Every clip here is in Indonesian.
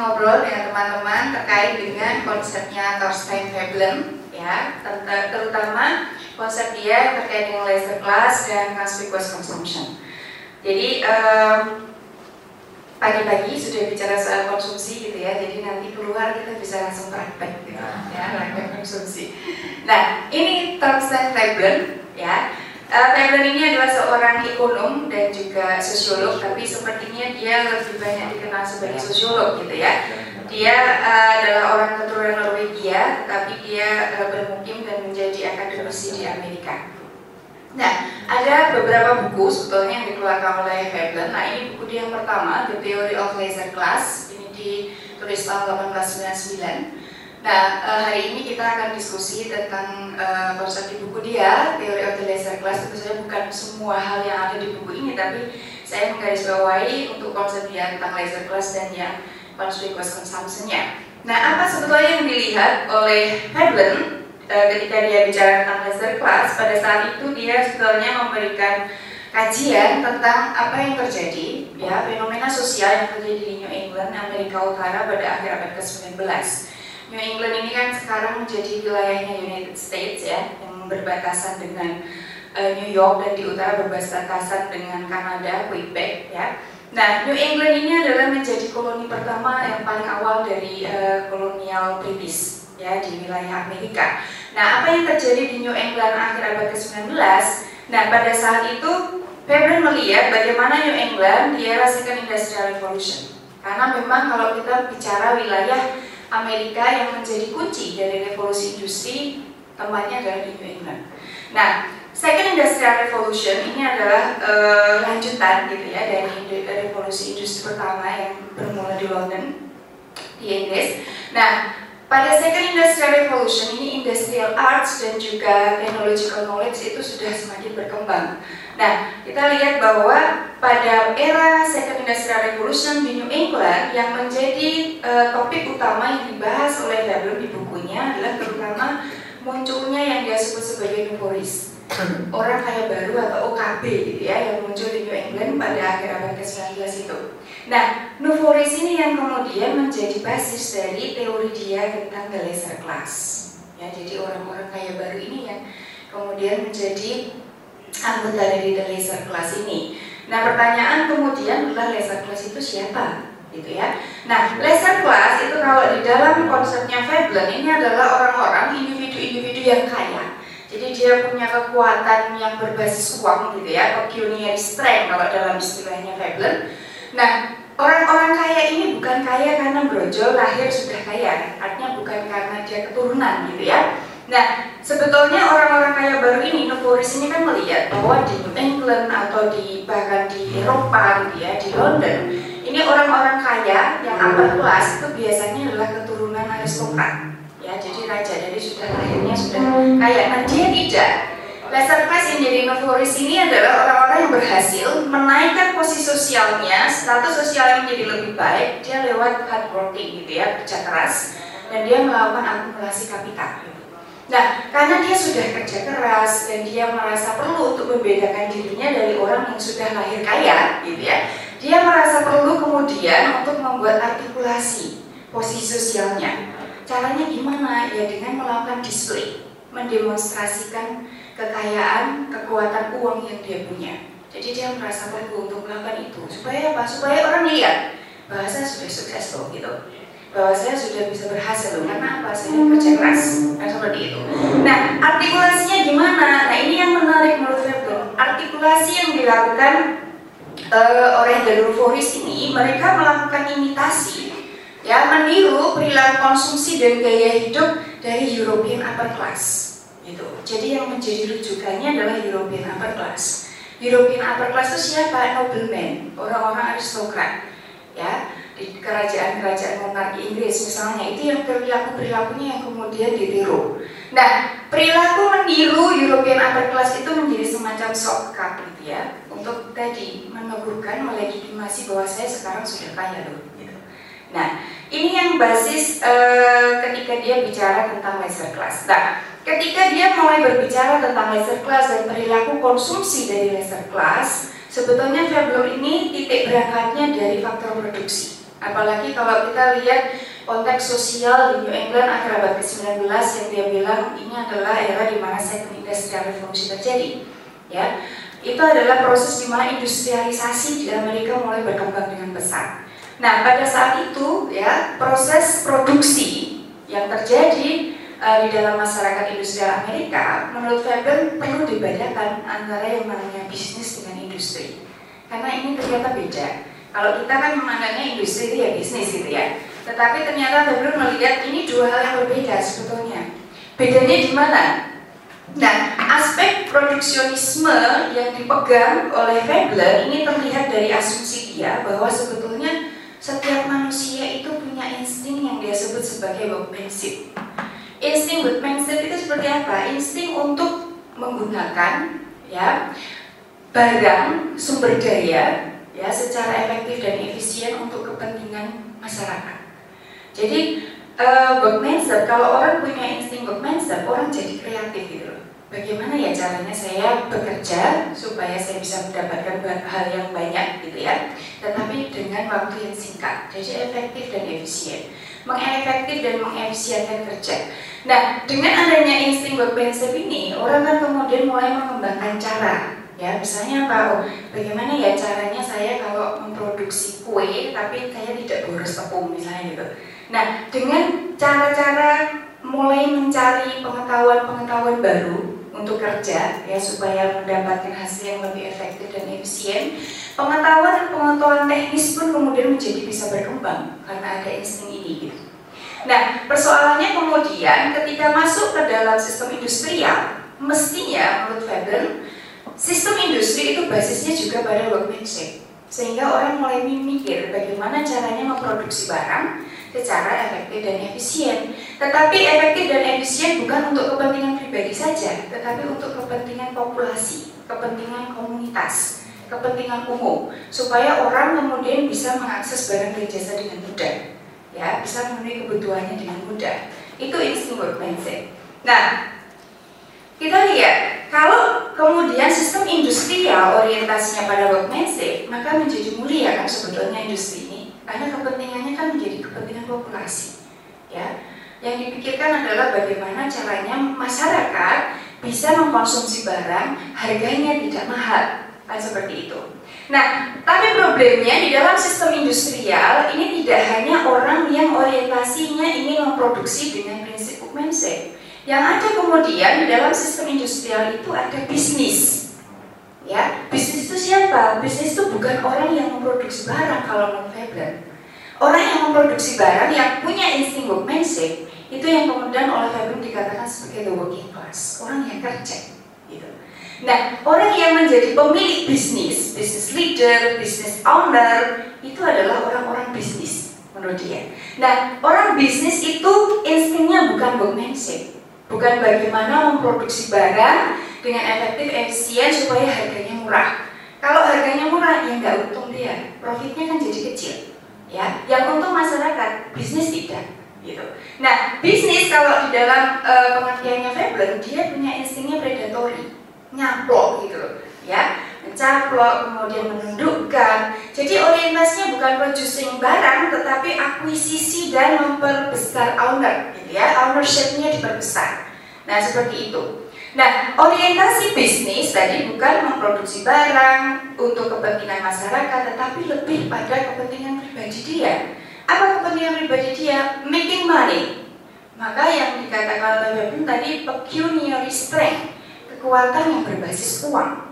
ngobrol dengan teman-teman terkait dengan konsepnya Thorstein Veblen ya, terutama konsep dia terkait dengan laser class dan conspicuous consumption. Jadi pagi-pagi sudah bicara soal konsumsi gitu ya, jadi nanti keluar kita bisa langsung praktek gitu ya, praktek konsumsi. Nah, ini Thorstein Veblen ya. Uh, ini adalah seorang ekonom dan juga sosiolog, tapi sepertinya dia lebih banyak dikenal sebagai sosiolog gitu ya. Dia uh, adalah orang keturunan Norwegia, tapi dia uh, bermukim dan menjadi akademisi di Amerika. Nah, ada beberapa buku sebetulnya yang dikeluarkan oleh Veblen. Nah, ini buku dia yang pertama, The Theory of Laser Class. Ini ditulis tahun 1899. Nah, uh, hari ini kita akan diskusi tentang uh, konsep di buku dia, Theory of the Laser Class. Tentu saja bukan semua hal yang ada di buku ini, tapi saya menggarisbawahi untuk konsep dia tentang laser class dan yang conspicuous consumption-nya. Nah, apa sebetulnya yang dilihat oleh Veblen Eh, ketika dia bicara tentang laser class pada saat itu dia sebetulnya memberikan kajian tentang apa yang terjadi ya fenomena sosial yang terjadi di New England Amerika Utara pada akhir abad ke-19 New England ini kan sekarang menjadi wilayahnya United States ya yang berbatasan dengan uh, New York dan di utara berbatasan dengan Kanada Quebec ya Nah, New England ini adalah menjadi koloni pertama yang paling awal dari uh, kolonial British ya di wilayah Amerika. Nah, apa yang terjadi di New England akhir abad ke-19? Nah, pada saat itu Veblen melihat bagaimana New England di era Second Industrial Revolution. Karena memang kalau kita bicara wilayah Amerika yang menjadi kunci dari revolusi industri, tempatnya adalah di New. Nah, Second Industrial Revolution ini adalah uh, lanjutan gitu ya dari revolusi industri pertama yang bermula di London di Inggris. Nah, pada Second Industrial Revolution ini industrial arts dan juga technological knowledge itu sudah semakin berkembang. Nah, kita lihat bahwa pada era Second Industrial Revolution di New England yang menjadi uh, topik utama yang dibahas oleh Veblen di bukunya adalah terutama munculnya yang dia sebut sebagai Nouveauris orang kaya baru atau OKB gitu ya yang muncul di New England pada akhir abad ke-19 itu. Nah, Nouveauris ini yang kemudian menjadi basis dari teori dia tentang the laser class. Ya, jadi orang-orang kaya baru ini yang kemudian menjadi anggota dari the laser class ini. Nah, pertanyaan kemudian adalah laser class itu siapa? gitu ya. Nah, laser class itu kalau di dalam konsepnya Veblen ini adalah orang-orang individu-individu yang kaya jadi dia punya kekuatan yang berbasis uang gitu ya, pecuniary strength kalau dalam istilahnya Veblen. Nah, orang-orang kaya ini bukan kaya karena brojol lahir sudah kaya, artinya bukan karena dia keturunan gitu ya. Nah, sebetulnya orang-orang kaya baru ini, Nouveauris ini kan melihat bahwa di New England atau di bahkan di Eropa gitu ya, di London, ini orang-orang kaya yang upper class itu biasanya adalah keturunan aristokrat. Ya jadi raja dari sudah lahirnya sudah kaya. Nah dia tidak. Laser class yang jadi Nouveauris ini adalah orang-orang yang berhasil menaikkan posisi sosialnya, status sosial yang menjadi lebih baik, dia lewat hard working gitu ya, kerja keras, dan dia melakukan akumulasi kapital. Nah, karena dia sudah kerja keras dan dia merasa perlu untuk membedakan dirinya dari orang yang sudah lahir kaya, gitu ya, dia merasa perlu kemudian untuk membuat artikulasi posisi sosialnya Caranya gimana? Ya dengan melakukan display, mendemonstrasikan kekayaan, kekuatan uang yang dia punya. Jadi dia merasa perlu untuk melakukan itu. Supaya apa? Supaya orang lihat bahwa saya sudah sukses loh gitu. Bahwa saya sudah bisa berhasil loh. Karena apa? Saya kerja keras. Kan seperti itu. Nah, artikulasinya gimana? Nah, ini yang menarik menurut saya. Artikulasi yang dilakukan uh, oleh jalur Foris ini, mereka melakukan imitasi ya meniru perilaku konsumsi dan gaya hidup dari European upper class gitu. Jadi yang menjadi rujukannya adalah European upper class. European upper class itu siapa? Nobleman, orang-orang aristokrat. Ya, kerajaan-kerajaan monarki Inggris misalnya itu yang perilaku perilakunya yang kemudian ditiru. Nah, perilaku meniru European upper class itu menjadi semacam shortcut gitu ya untuk tadi meneguhkan melegitimasi bahwa saya sekarang sudah kaya loh. Gitu. Nah, ini yang basis uh, ketika dia bicara tentang laser class. Nah, ketika dia mulai berbicara tentang laser class dan perilaku konsumsi dari laser class, sebetulnya Veblen ini titik berangkatnya dari faktor produksi. Apalagi kalau kita lihat konteks sosial di New England akhir abad ke-19 yang dia bilang ini adalah era di mana second industrial revolution terjadi. Ya, itu adalah proses di mana industrialisasi di Amerika mulai berkembang dengan besar. Nah, pada saat itu ya proses produksi yang terjadi uh, di dalam masyarakat industrial Amerika, menurut Faber perlu dibedakan antara yang namanya bisnis dengan industri. Karena ini ternyata beda. Kalau kita kan memandangnya industri itu ya bisnis gitu ya. Tetapi ternyata Faber melihat ini dua hal yang berbeda sebetulnya. Bedanya di mana? Nah, aspek produksionisme yang dipegang oleh Veblen ini terlihat dari asumsi dia bahwa sebetulnya setiap manusia itu punya insting yang dia sebut sebagai workmanship. Insting workmanship itu seperti apa? Insting untuk menggunakan ya barang sumber daya ya secara efektif dan efisien untuk kepentingan masyarakat. Jadi uh, workmanship kalau orang punya insting workmanship orang jadi kreatif gitu. Bagaimana ya caranya saya bekerja supaya saya bisa mendapatkan hal yang banyak gitu ya, tetapi dengan waktu yang singkat, jadi efektif dan efisien, mengefektif dan mengefisienkan kerja. Nah, dengan adanya insting workmanship ini, orang kan kemudian mulai mengembangkan cara ya misalnya apa bagaimana ya caranya saya kalau memproduksi kue tapi saya tidak boros tepung misalnya gitu. Nah dengan cara-cara mulai mencari pengetahuan-pengetahuan baru untuk kerja ya supaya mendapatkan hasil yang lebih efektif dan efisien pengetahuan dan pengetahuan teknis pun kemudian menjadi bisa berkembang karena ada insting ini gitu. Nah persoalannya kemudian ketika masuk ke dalam sistem industrial mestinya menurut Faber Sistem industri itu basisnya juga pada workmanship, sehingga orang mulai mikir bagaimana caranya memproduksi barang secara efektif dan efisien. Tetapi efektif dan efisien bukan untuk kepentingan pribadi saja, tetapi untuk kepentingan populasi, kepentingan komunitas, kepentingan umum, supaya orang kemudian bisa mengakses barang dan jasa dengan mudah, ya bisa memenuhi kebutuhannya dengan mudah. Itu insting workmanship. Nah, kita lihat, kalau kemudian sistem industrial orientasinya pada workmanship, maka menjadi mulia kan sebetulnya industri ini, karena kepentingannya kan menjadi kepentingan populasi. Ya, yang dipikirkan adalah bagaimana caranya masyarakat bisa mengkonsumsi barang harganya tidak mahal, kan seperti itu. Nah, tapi problemnya di dalam sistem industrial ini tidak hanya orang yang orientasinya ingin memproduksi dengan prinsip workmanship, yang ada kemudian di dalam sistem industrial itu ada bisnis. Ya, bisnis itu siapa? Bisnis itu bukan orang yang memproduksi barang kalau menurut Veblen. Orang yang memproduksi barang yang punya insting workmanship itu yang kemudian oleh Veblen dikatakan sebagai the working class, orang yang kerja. Gitu. Nah, orang yang menjadi pemilik bisnis, bisnis leader, bisnis owner, itu adalah orang-orang bisnis menurut dia. Nah, orang bisnis itu instingnya bukan workmanship, bukan bagaimana memproduksi barang dengan efektif efisien supaya harganya murah. Kalau harganya murah ya nggak untung dia, profitnya kan jadi kecil. Ya, yang untung masyarakat, bisnis tidak. Gitu. Nah, bisnis kalau di dalam e, pengertiannya Veblen, dia punya instingnya predatory, nyaplok gitu, ya, mencaplok, kemudian menundukkan. Jadi orientasinya bukan producing barang, tetapi akuisisi dan memperbesar owner, gitu ya, ownershipnya diperbesar. Nah seperti itu. Nah orientasi bisnis tadi bukan memproduksi barang untuk kepentingan masyarakat, tetapi lebih pada kepentingan pribadi dia. Apa kepentingan pribadi dia? Making money. Maka yang dikatakan oleh tadi pecuniary strength, kekuatan yang berbasis uang.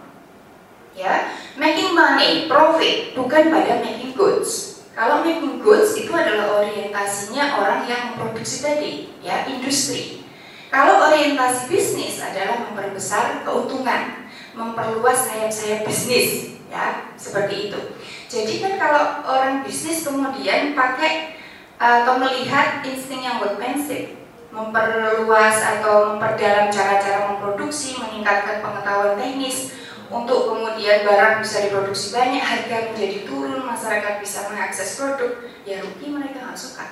Ya, making money, profit, bukan pada making goods. Kalau making goods itu adalah orientasinya orang yang memproduksi tadi, ya, industri. Kalau orientasi bisnis adalah memperbesar keuntungan, memperluas sayap-sayap bisnis, ya seperti itu. Jadi kan kalau orang bisnis kemudian pakai atau melihat insting yang workmanship, memperluas atau memperdalam cara-cara memproduksi, meningkatkan pengetahuan teknis untuk kemudian barang bisa diproduksi banyak, harga menjadi turun, masyarakat bisa mengakses produk, ya rugi mereka nggak suka.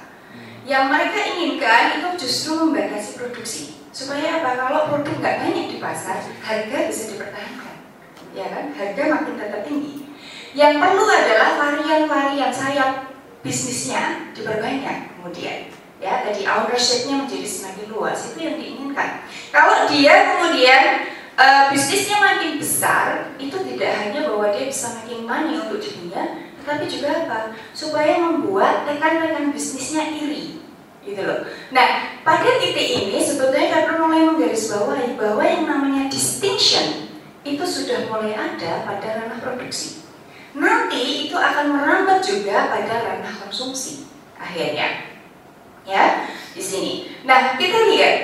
Yang mereka inginkan itu justru membatasi produksi supaya apa? Kalau produk nggak banyak di pasar, harga bisa dipertahankan, ya kan? Harga makin tetap tinggi. Yang perlu adalah varian-varian sayap bisnisnya diperbanyak kemudian ya tadi ownershipnya menjadi semakin luas itu yang diinginkan kalau dia kemudian uh, bisnisnya makin besar itu tidak hanya bahwa dia bisa makin money untuk dirinya tapi juga apa? Supaya membuat rekan-rekan bisnisnya iri gitu loh. Nah pada titik ini sebetulnya perlu mulai menggarisbawahi bahwa yang namanya distinction itu sudah mulai ada pada ranah produksi. Nanti itu akan merambat juga pada ranah konsumsi akhirnya. Ya di sini. Nah kita lihat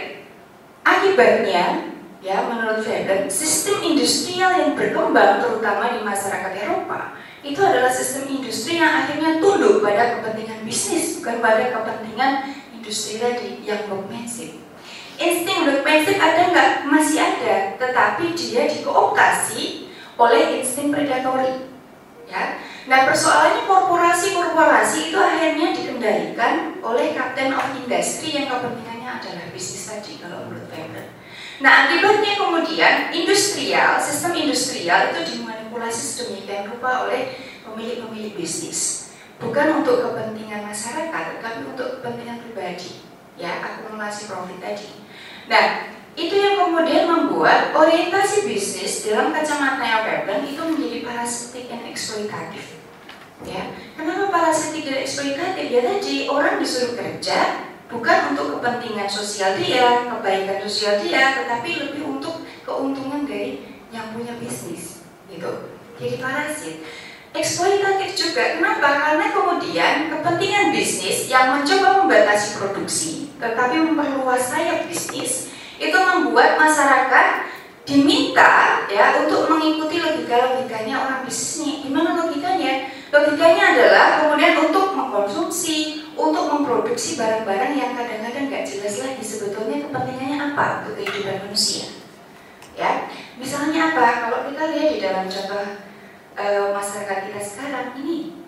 akibatnya ya menurut Weber sistem industrial yang berkembang terutama di masyarakat Eropa itu adalah sistem industri yang akhirnya tunduk pada kepentingan bisnis bukan pada kepentingan industri tadi yang workmanship. Insting workmanship ada nggak? Masih ada, tetapi dia dikooptasi oleh insting predatori. Ya, Nah persoalannya korporasi-korporasi itu akhirnya dikendalikan oleh kapten of industry yang kepentingannya adalah bisnis tadi kalau. Nah akibatnya kemudian industrial, sistem industrial itu dimanipulasi sedemikian rupa oleh pemilik-pemilik bisnis. Bukan untuk kepentingan masyarakat, tapi untuk kepentingan pribadi. Ya, akumulasi profit tadi. Nah, itu yang kemudian membuat orientasi bisnis dalam kacamata Weber itu menjadi parasitik dan eksploitatif. Ya, kenapa parasitik dan eksploitatif? Ya tadi orang disuruh kerja bukan untuk kepentingan sosial dia, kebaikan sosial dia, tetapi lebih untuk keuntungan dari yang punya bisnis, gitu. Jadi parasit. Eksploitatif juga, kenapa? Karena kemudian kepentingan bisnis yang mencoba membatasi produksi, tetapi memperluas sayap bisnis, itu membuat masyarakat diminta ya untuk mengikuti logika-logikanya orang bisnisnya. Gimana logikanya? Logikanya adalah kemudian untuk mengkonsumsi, untuk memproduksi barang-barang yang kadang-kadang nggak jelas lagi sebetulnya kepentingannya apa untuk kehidupan manusia. Ya, misalnya apa? Kalau kita lihat di dalam contoh e, masyarakat kita sekarang ini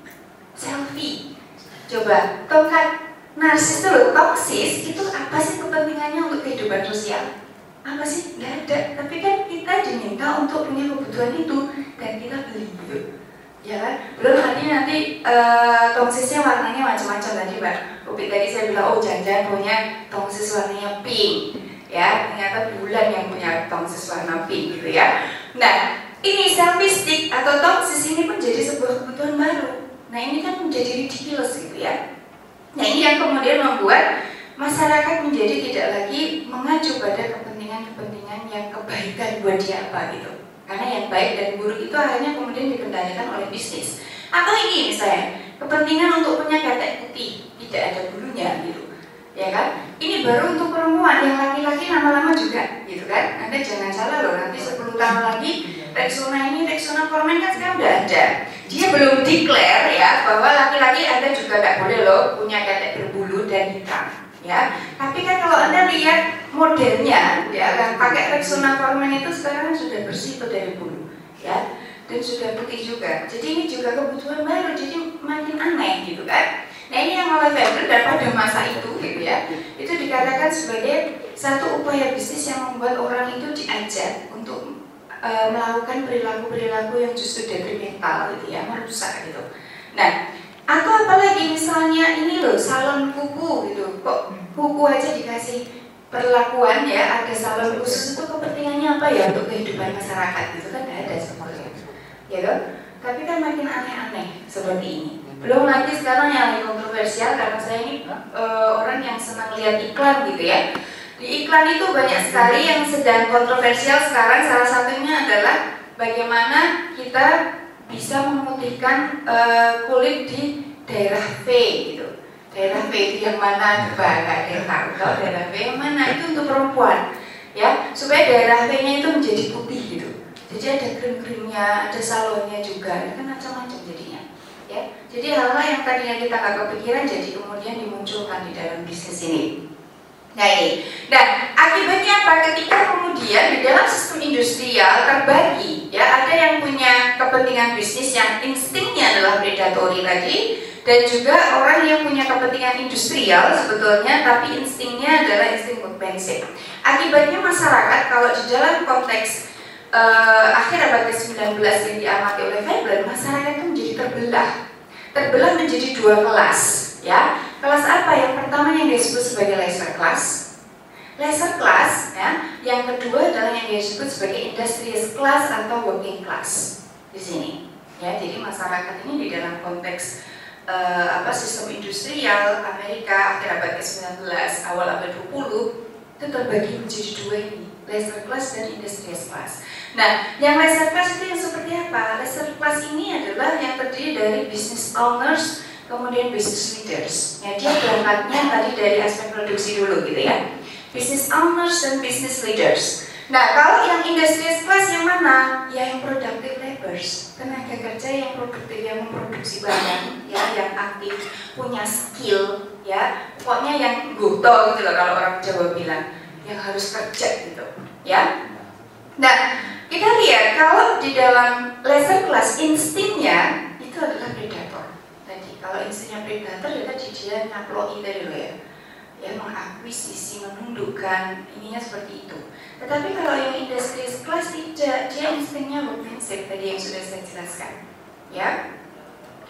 selfie. Coba tongkat narsis itu toksis itu apa sih kepentingannya untuk kehidupan sosial? Apa sih? Gak ada. Tapi kan kita diminta untuk punya kebutuhan itu dan kita beli gitu. Ya kan? Belum lagi nanti uh, tongsisnya warnanya macam-macam tadi Mbak. Upi tadi saya bilang oh jangan-jangan punya tongsis warnanya pink. Ya, ternyata bulan yang punya tongsis warna pink gitu ya. Nah, ini selfie stick atau tongsis ini pun jadi sebuah kebutuhan baru. Nah, ini kan menjadi ridiculous gitu ya Nah ini yang kemudian membuat masyarakat menjadi tidak lagi mengacu pada kepentingan-kepentingan yang kebaikan buat dia apa gitu. Karena yang baik dan buruk itu akhirnya kemudian dikendalikan oleh bisnis. Atau ini misalnya, kepentingan untuk punya ketek putih, tidak ada bulunya gitu. Ya kan? Ini baru untuk perempuan, yang laki-laki lama-lama juga gitu kan. Anda jangan salah loh, nanti 10 tahun lagi Rexona ini, Rexona Formen kan sekarang udah ada dia belum declare ya bahwa laki-laki anda juga nggak boleh loh punya ketek berbulu dan hitam ya tapi kan kalau anda lihat modelnya ya kan pakai Rexona Formen itu sekarang sudah bersih itu dari bulu ya dan sudah putih juga jadi ini juga kebutuhan baru jadi makin aneh gitu kan nah ini yang oleh Weber dan pada masa itu gitu ya itu dikatakan sebagai satu upaya bisnis yang membuat orang itu diajak untuk e, melakukan perilaku-perilaku yang justru detrimental gitu ya, merusak gitu. Nah, atau apalagi misalnya ini loh salon kuku gitu, kok kuku aja dikasih perlakuan ya, ada salon khusus itu kepentingannya apa ya untuk kehidupan masyarakat? Gitu kan ada semuanya, ya kan? Tapi kan makin aneh-aneh seperti ini. Belum lagi sekarang yang lebih kontroversial karena saya ini e, orang yang senang lihat iklan gitu ya. Di iklan itu banyak sekali yang sedang kontroversial sekarang. Salah satunya adalah bagaimana kita bisa memutihkan uh, kulit di daerah V gitu. Daerah V itu yang mana coba nggak ada yang tahu kalau daerah V yang mana itu untuk perempuan ya supaya daerah V-nya itu menjadi putih gitu. Jadi ada krim-krimnya, ada salonnya juga, itu kan macam-macam jadinya. Ya, jadi hal-hal yang tadinya kita nggak kepikiran jadi kemudian dimunculkan di dalam bisnis ini. Nah ini, nah akibatnya apa? Ketika kemudian di dalam sistem industrial terbagi, ya ada yang punya kepentingan bisnis yang instingnya adalah predatory tadi, dan juga orang yang punya kepentingan industrial sebetulnya, tapi instingnya adalah insting workmanship. Akibatnya masyarakat kalau di dalam konteks uh, akhir abad ke-19 yang diamati oleh Weber, masyarakat itu menjadi terbelah terbelah menjadi dua kelas, ya. Kelas apa? Yang pertama yang disebut sebagai leisure class. Leisure class, ya. Yang kedua adalah yang disebut sebagai industrious class atau working class di sini. Ya, jadi masyarakat ini di dalam konteks uh, apa sistem industrial Amerika akhir abad ke-19 awal abad 20 itu terbagi menjadi dua ini leisure class dan industrious class nah yang leisure class itu yang seperti apa leisure class ini adalah yang terdiri dari business owners kemudian business leaders ya dia berangkatnya tadi dari aspek produksi dulu gitu ya business owners dan business leaders Nah, kalau yang industrious class yang mana? Ya yang productive laborers, tenaga kerja yang produktif, yang memproduksi barang, ya yang aktif, punya skill, ya pokoknya yang goto gitu loh kalau orang Jawa bilang, yang harus kerja gitu, ya. Nah, kita lihat kalau di dalam lesser class instingnya itu adalah predator. Kalau instingnya predator ya tadi dia nyaploi tadi ya, ya mengakuisisi, menundukkan, ininya seperti itu. Tetapi kalau yang industri class tidak, dia instingnya workmanship tadi yang sudah saya jelaskan. Ya.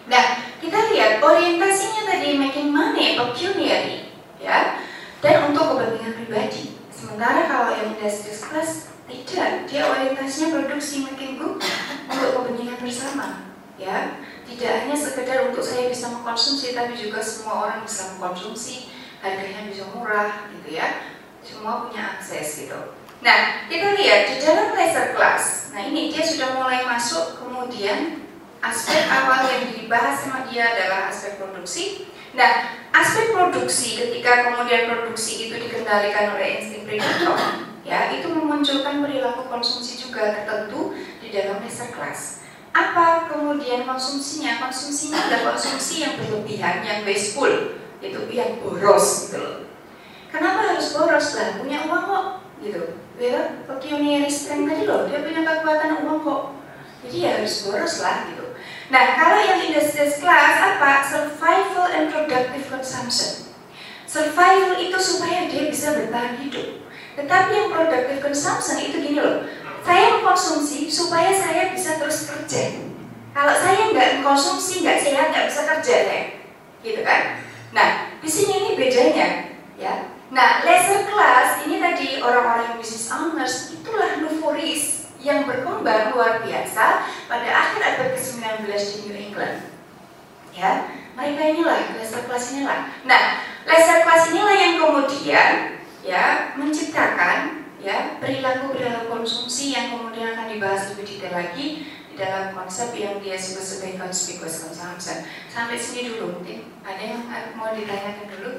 Nah, kita lihat orientasinya tadi making money, pecuniary, ya, dan untuk kepentingan pribadi. Sementara kalau yang industri class tidak, dia orientasinya produksi making good untuk kepentingan bersama, ya. Tidak hanya sekedar untuk saya bisa mengkonsumsi, tapi juga semua orang bisa mengkonsumsi, harganya bisa murah, gitu ya. Semua punya akses gitu. Nah, kita lihat di dalam laser class. Nah, ini dia sudah mulai masuk kemudian aspek awal yang dibahas sama dia adalah aspek produksi. Nah, aspek produksi ketika kemudian produksi itu dikendalikan oleh insting predator, ya, itu memunculkan perilaku konsumsi juga tertentu di dalam laser class. Apa kemudian konsumsinya? Konsumsinya adalah konsumsi yang berlebihan, yang wasteful, itu yang boros gitu. Kenapa harus boros lah? Punya uang kok, gitu ya pioneer strength tadi loh dia punya kekuatan uang kok jadi ya harus boros lah gitu nah kalau yang industrial class apa survival and productive consumption survival itu supaya dia bisa bertahan hidup tetapi yang productive consumption itu gini loh saya mengkonsumsi supaya saya bisa terus kerja kalau saya nggak konsumsi nggak sehat nggak bisa kerja ya gitu kan nah di sini ini bedanya ya Nah, laser class ini tadi orang-orang yang business owners itulah Nuforis yang berkembang luar biasa pada akhir abad ke-19 di New England. Ya, mereka inilah laser class inilah. Nah, laser class inilah yang kemudian ya menciptakan ya perilaku-perilaku konsumsi yang kemudian akan dibahas lebih detail lagi di dalam konsep yang dia sebut sebagai conspicuous consumption. Sampai sini dulu mungkin. Ada yang mau ditanyakan dulu?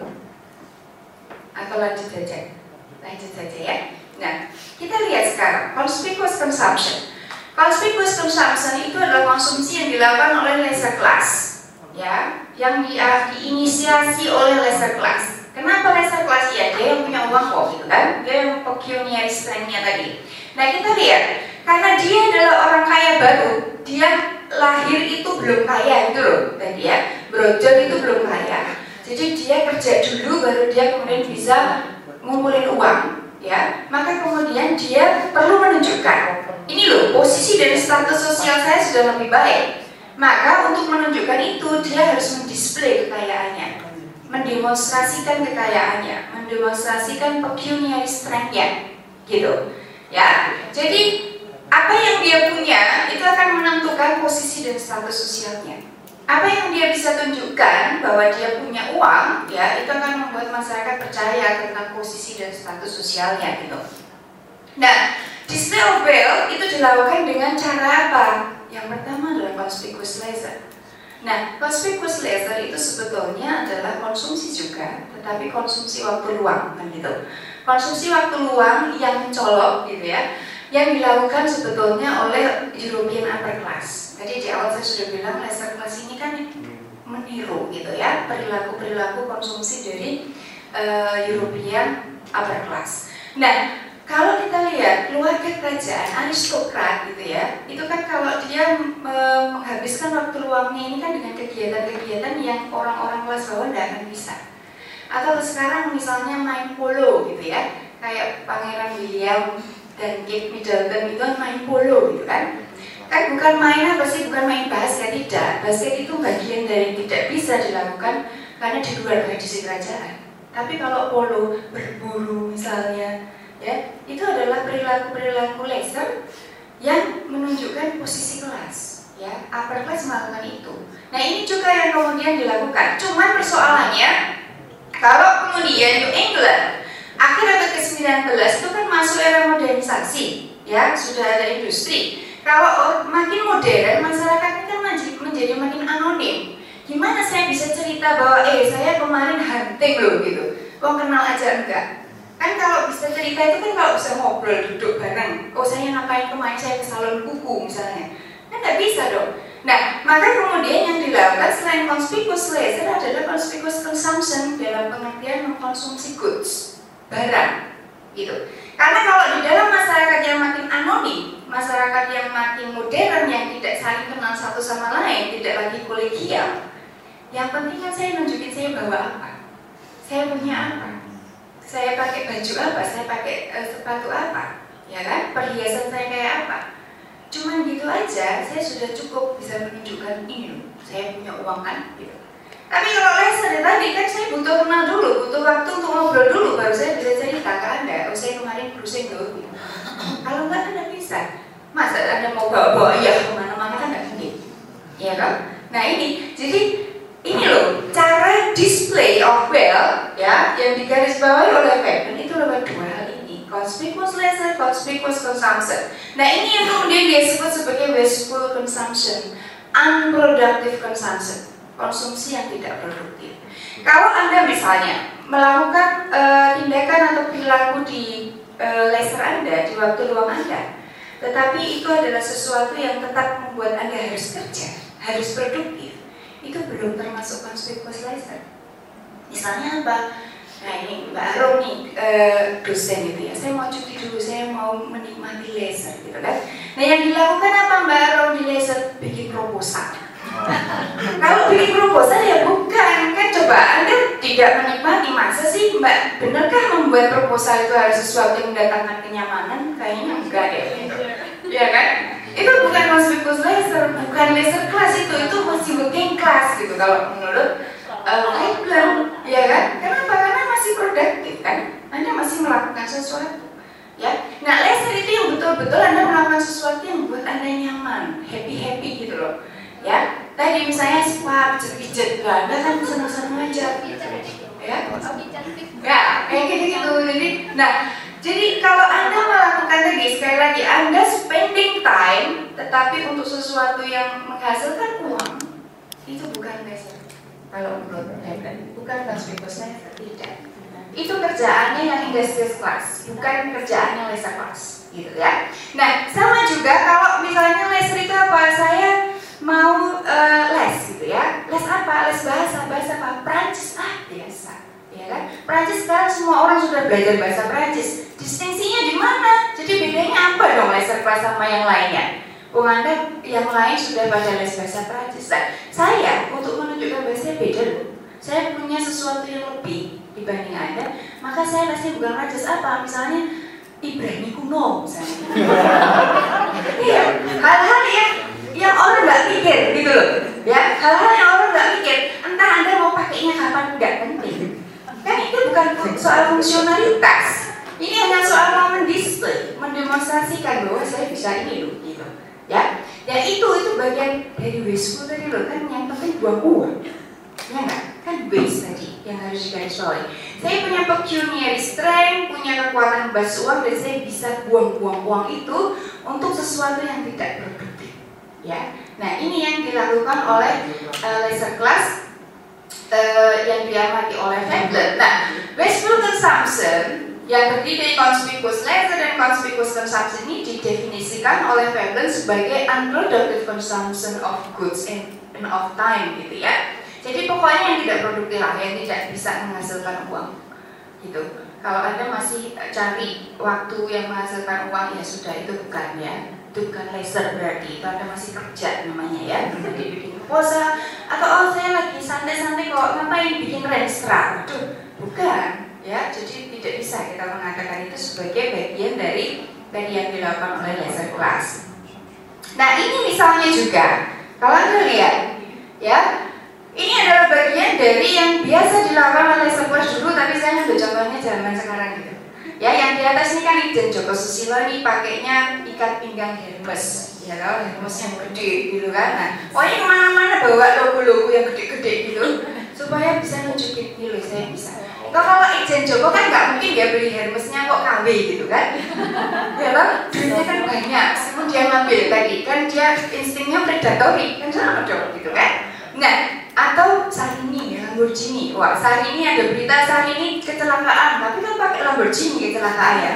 atau lanjut saja? Lanjut saja ya. Nah, kita lihat sekarang conspicuous consumption. Conspicuous consumption itu adalah konsumsi yang dilakukan oleh leisure class, ya, yang di, uh, diinisiasi oleh leisure class. Kenapa leisure class ya? Dia yang punya uang kok, gitu kan? Dia yang pecuniary strength-nya tadi. Nah, kita lihat, karena dia adalah orang kaya baru, dia lahir itu belum kaya gitu loh, tadi ya. Brojol itu belum kaya jadi dia kerja dulu baru dia kemudian bisa ngumpulin uang, ya. Maka kemudian dia perlu menunjukkan ini loh posisi dari status sosial saya sudah lebih baik. Maka untuk menunjukkan itu dia harus mendisplay kekayaannya, mendemonstrasikan kekayaannya, mendemonstrasikan pecuniary strength-nya, gitu. Ya, jadi apa yang dia punya itu akan menentukan posisi dan status sosialnya apa yang dia bisa tunjukkan bahwa dia punya uang ya itu akan membuat masyarakat percaya tentang posisi dan status sosialnya gitu. Nah, display of wealth itu dilakukan dengan cara apa? Yang pertama adalah conspicuous laser. Nah, conspicuous laser itu sebetulnya adalah konsumsi juga, tetapi konsumsi waktu luang kan gitu. Konsumsi waktu luang yang mencolok gitu ya, yang dilakukan sebetulnya oleh European upper class jadi di awal saya sudah bilang laser class ini kan meniru gitu ya perilaku-perilaku konsumsi dari uh, European upper class. Nah, kalau kita lihat keluarga kerajaan aristokrat gitu ya, itu kan kalau dia menghabiskan waktu luangnya ini kan dengan kegiatan-kegiatan yang orang-orang kelas bawah tidak akan bisa. Atau sekarang misalnya main polo gitu ya, kayak Pangeran William dan Kate Middleton itu kan main polo gitu kan Kan bukan main apa sih, bukan main basket, tidak. Basket itu bagian dari tidak bisa dilakukan karena di luar tradisi kerajaan. Tapi kalau polo, berburu misalnya, ya itu adalah perilaku-perilaku laser yang menunjukkan posisi kelas. Ya, upper class melakukan itu. Nah ini juga yang kemudian dilakukan. Cuman persoalannya, kalau kemudian New England akhir abad ke-19 itu kan masuk era modernisasi, ya sudah ada industri. Kalau makin modern, masyarakat kan menjadi makin anonim. Gimana saya bisa cerita bahwa eh saya kemarin hunting loh gitu, kok kenal aja enggak? Kan kalau bisa cerita itu kan kalau bisa ngobrol duduk bareng. Oh saya ngapain kemarin saya ke salon kuku misalnya, kan nggak bisa dong. Nah, maka kemudian yang dilakukan selain conspicuous laser adalah conspicuous consumption dalam pengertian mengkonsumsi goods barang gitu. Karena kalau di dalam masyarakat yang makin anonim, masyarakat yang makin modern yang tidak saling kenal satu sama lain, tidak lagi kolegial, yang penting kan saya nunjukin saya bawa apa, saya punya apa, saya pakai baju apa, saya pakai uh, sepatu apa, ya kan, perhiasan saya kayak apa. Cuman gitu aja, saya sudah cukup bisa menunjukkan ini saya punya uang kan, gitu. Tapi kalau laser ya tadi kan saya butuh kenal dulu, butuh waktu untuk ngobrol dulu baru saya bisa cerita ke anda. Oh saya kemarin cruising tuh. Gitu. Kalau enggak nggak bisa. Masa anda mau bawa-bawa ya ke mana-mana kan nggak mungkin. Ya kan? Nah ini, jadi ini loh cara display of well ya yang digarisbawahi oleh Fairbairn itu lewat dua hal ini conspicuous laser, conspicuous consumption. Nah ini yang kemudian dia sebut sebagai wasteful consumption, unproductive consumption konsumsi yang tidak produktif. Kalau Anda misalnya melakukan e, tindakan atau perilaku di e, laser Anda, di waktu luang Anda, tetapi itu adalah sesuatu yang tetap membuat Anda harus kerja, harus produktif, itu belum termasuk conspicuous laser. Misalnya apa? Nah ini Mbak Arum nih e, dosen gitu ya, saya mau cuti dulu, saya mau menikmati laser gitu kan. Nah yang dilakukan apa Mbak Arum di laser? Bikin proposal kalau bikin proposal ya bukan kan coba anda tidak menikmati masa sih mbak benarkah membuat proposal itu harus sesuatu yang mendatangkan kenyamanan kayaknya enggak ya ya kan itu bukan conspicuous laser bukan laser kelas itu itu masih working class gitu kalau menurut uh, ya kan? Kenapa? Karena masih produktif kan? Anda masih melakukan sesuatu ya? Nah laser itu yang betul-betul anda melakukan sesuatu yang membuat anda nyaman happy happy gitu loh ya? Tadi misalnya spa pijat-pijat anda kan senang-senang aja ya? Ya kayak gitu gitu jadi nah jadi kalau anda melakukan tadi sekali lagi anda spending time tetapi untuk sesuatu yang menghasilkan uang itu bukan laser kalau menurut Hebron bukan laser tidak. Itu kerjaannya yang industrial class bukan kerjaannya laser class gitu ya. Nah sama juga kalau misalnya laser itu apa? Saya mau uh, les gitu ya. Les apa? Les bahasa bahasa apa? Prancis ah biasa Prancis sekarang semua orang sudah belajar bahasa Prancis distingsinya di mana? Jadi bedanya apa dong laser kelas sama yang lainnya Bung Anda yang lain sudah pada les bahasa Prancis nah, saya untuk menunjukkan bahasa beda loh saya punya sesuatu yang lebih dibanding Anda maka saya lesnya bukan Prancis apa? Misalnya Ibrani kuno misalnya. Iya. Hal-hal yang yang orang nggak pikir gitu loh. Ya hal-hal yang orang nggak pikir. Entah anda mau pakainya kapan nggak penting kan itu bukan soal fungsionalitas. Ini hanya soal mau mendisplay mendemonstrasikan bahwa saya bisa ini loh gitu. Ya? Ya itu itu bagian dari wasteful tadi loh kan yang penting buang uang ya nggak? Kan waste tadi yang harus digarisbawahi. Saya punya pecuniary strength punya kekuatan bas uang dan saya bisa buang-buang uang itu untuk sesuatu yang tidak produktif ya. Nah ini yang dilakukan oleh uh, laser class uh, yang diamati oleh Veblen. Nah, wasteful consumption yang terdiri dari conspicuous laser dan conspicuous consumption ini didefinisikan oleh Veblen sebagai unproductive consumption of goods and, and of time gitu ya. Jadi pokoknya yang tidak produktif lah, yang tidak bisa menghasilkan uang gitu. Kalau anda masih cari waktu yang menghasilkan uang ya sudah itu bukan ya itu bukan laser berarti. Anda masih kerja namanya ya jadi bikin proposal. Atau oh saya lagi santai-santai kok ngapain bikin renstra Aduh, bukan ya. Jadi tidak bisa kita mengatakan itu sebagai bagian dari tadi yang dilakukan oleh laser class Nah ini misalnya juga, kalau anda lihat, ya ini adalah bagian dari yang biasa dilakukan oleh sebuah dulu, tapi saya ambil contohnya zaman sekarang gitu. Ya, yang di atas ini kan Ijen Joko Susilo ini pakainya ikat pinggang Hermes, ya loh, Hermes yang gede gitu kan. Nah, pokoknya ke mana-mana bawa logo-logo yang gede-gede gitu, supaya bisa nunjukin, nih saya bisa. Kok kalau Ijen Joko kan nggak mungkin dia beli Hermesnya kok KW gitu kan? ya loh, duitnya kan banyak, meskipun dia ngambil tadi kan dia instingnya predatori, kan sama dong gitu kan? Nah, atau Sarini ya Lamborghini. Wah, Sarini ada berita Sarini kecelakaan, tapi kan pakai Lamborghini kecelakaan ya.